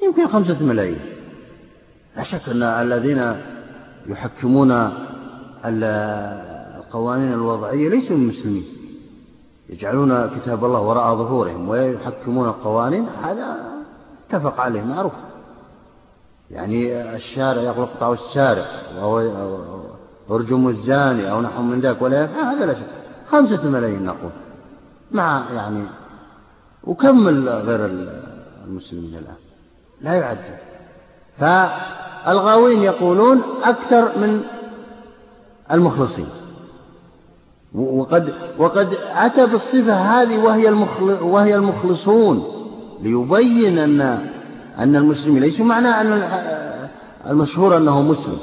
يمكن خمسة ملايين. لا شك أن الذين يحكمون القوانين الوضعية ليسوا المسلمين. يجعلون كتاب الله وراء ظهورهم ويحكمون القوانين هذا اتفق عليه معروف. يعني الشارع يقول اقطعوا السارق أو ارجموا الزاني أو نحو من ذلك ولا يفعل هذا لا شك. خمسة ملايين نقول. مع يعني وكمل غير المسلمين الآن؟ لا يعد. فالغاوين يقولون أكثر من المخلصين. وقد وقد أتى بالصفة هذه وهي وهي المخلصون ليبين أن أن المسلمين ليسوا معنى أن المشهور أنه مسلم.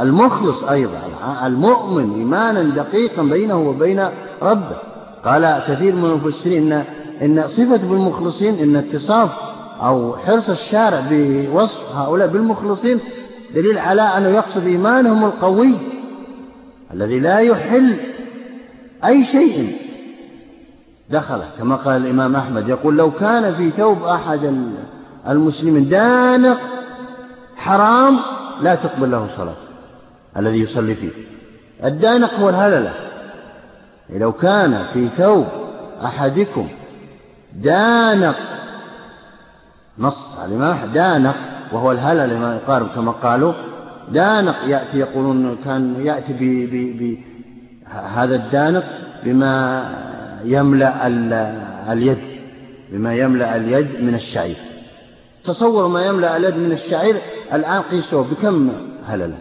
المخلص أيضا المؤمن إيمانا دقيقا بينه وبين ربه. قال كثير من المفسرين إن, إن صفة بالمخلصين إن اتصاف أو حرص الشارع بوصف هؤلاء بالمخلصين دليل على أنه يقصد إيمانهم القوي الذي لا يحل أي شيء. دخله كما قال الإمام أحمد يقول لو كان في ثوب أحد المسلمين دانق حرام لا تقبل له صلاة. الذي يصلي فيه. الدانق هو الهللة. لو كان في ثوب أحدكم دانق نص على دانق وهو الهلل لما يقارب كما قالوا دانق يأتي يقولون كان يأتي بهذا الدانق بما يملأ اليد بما يملأ اليد من الشعير. تصوروا ما يملأ اليد من الشعير الآن قيسوه بكم هللة؟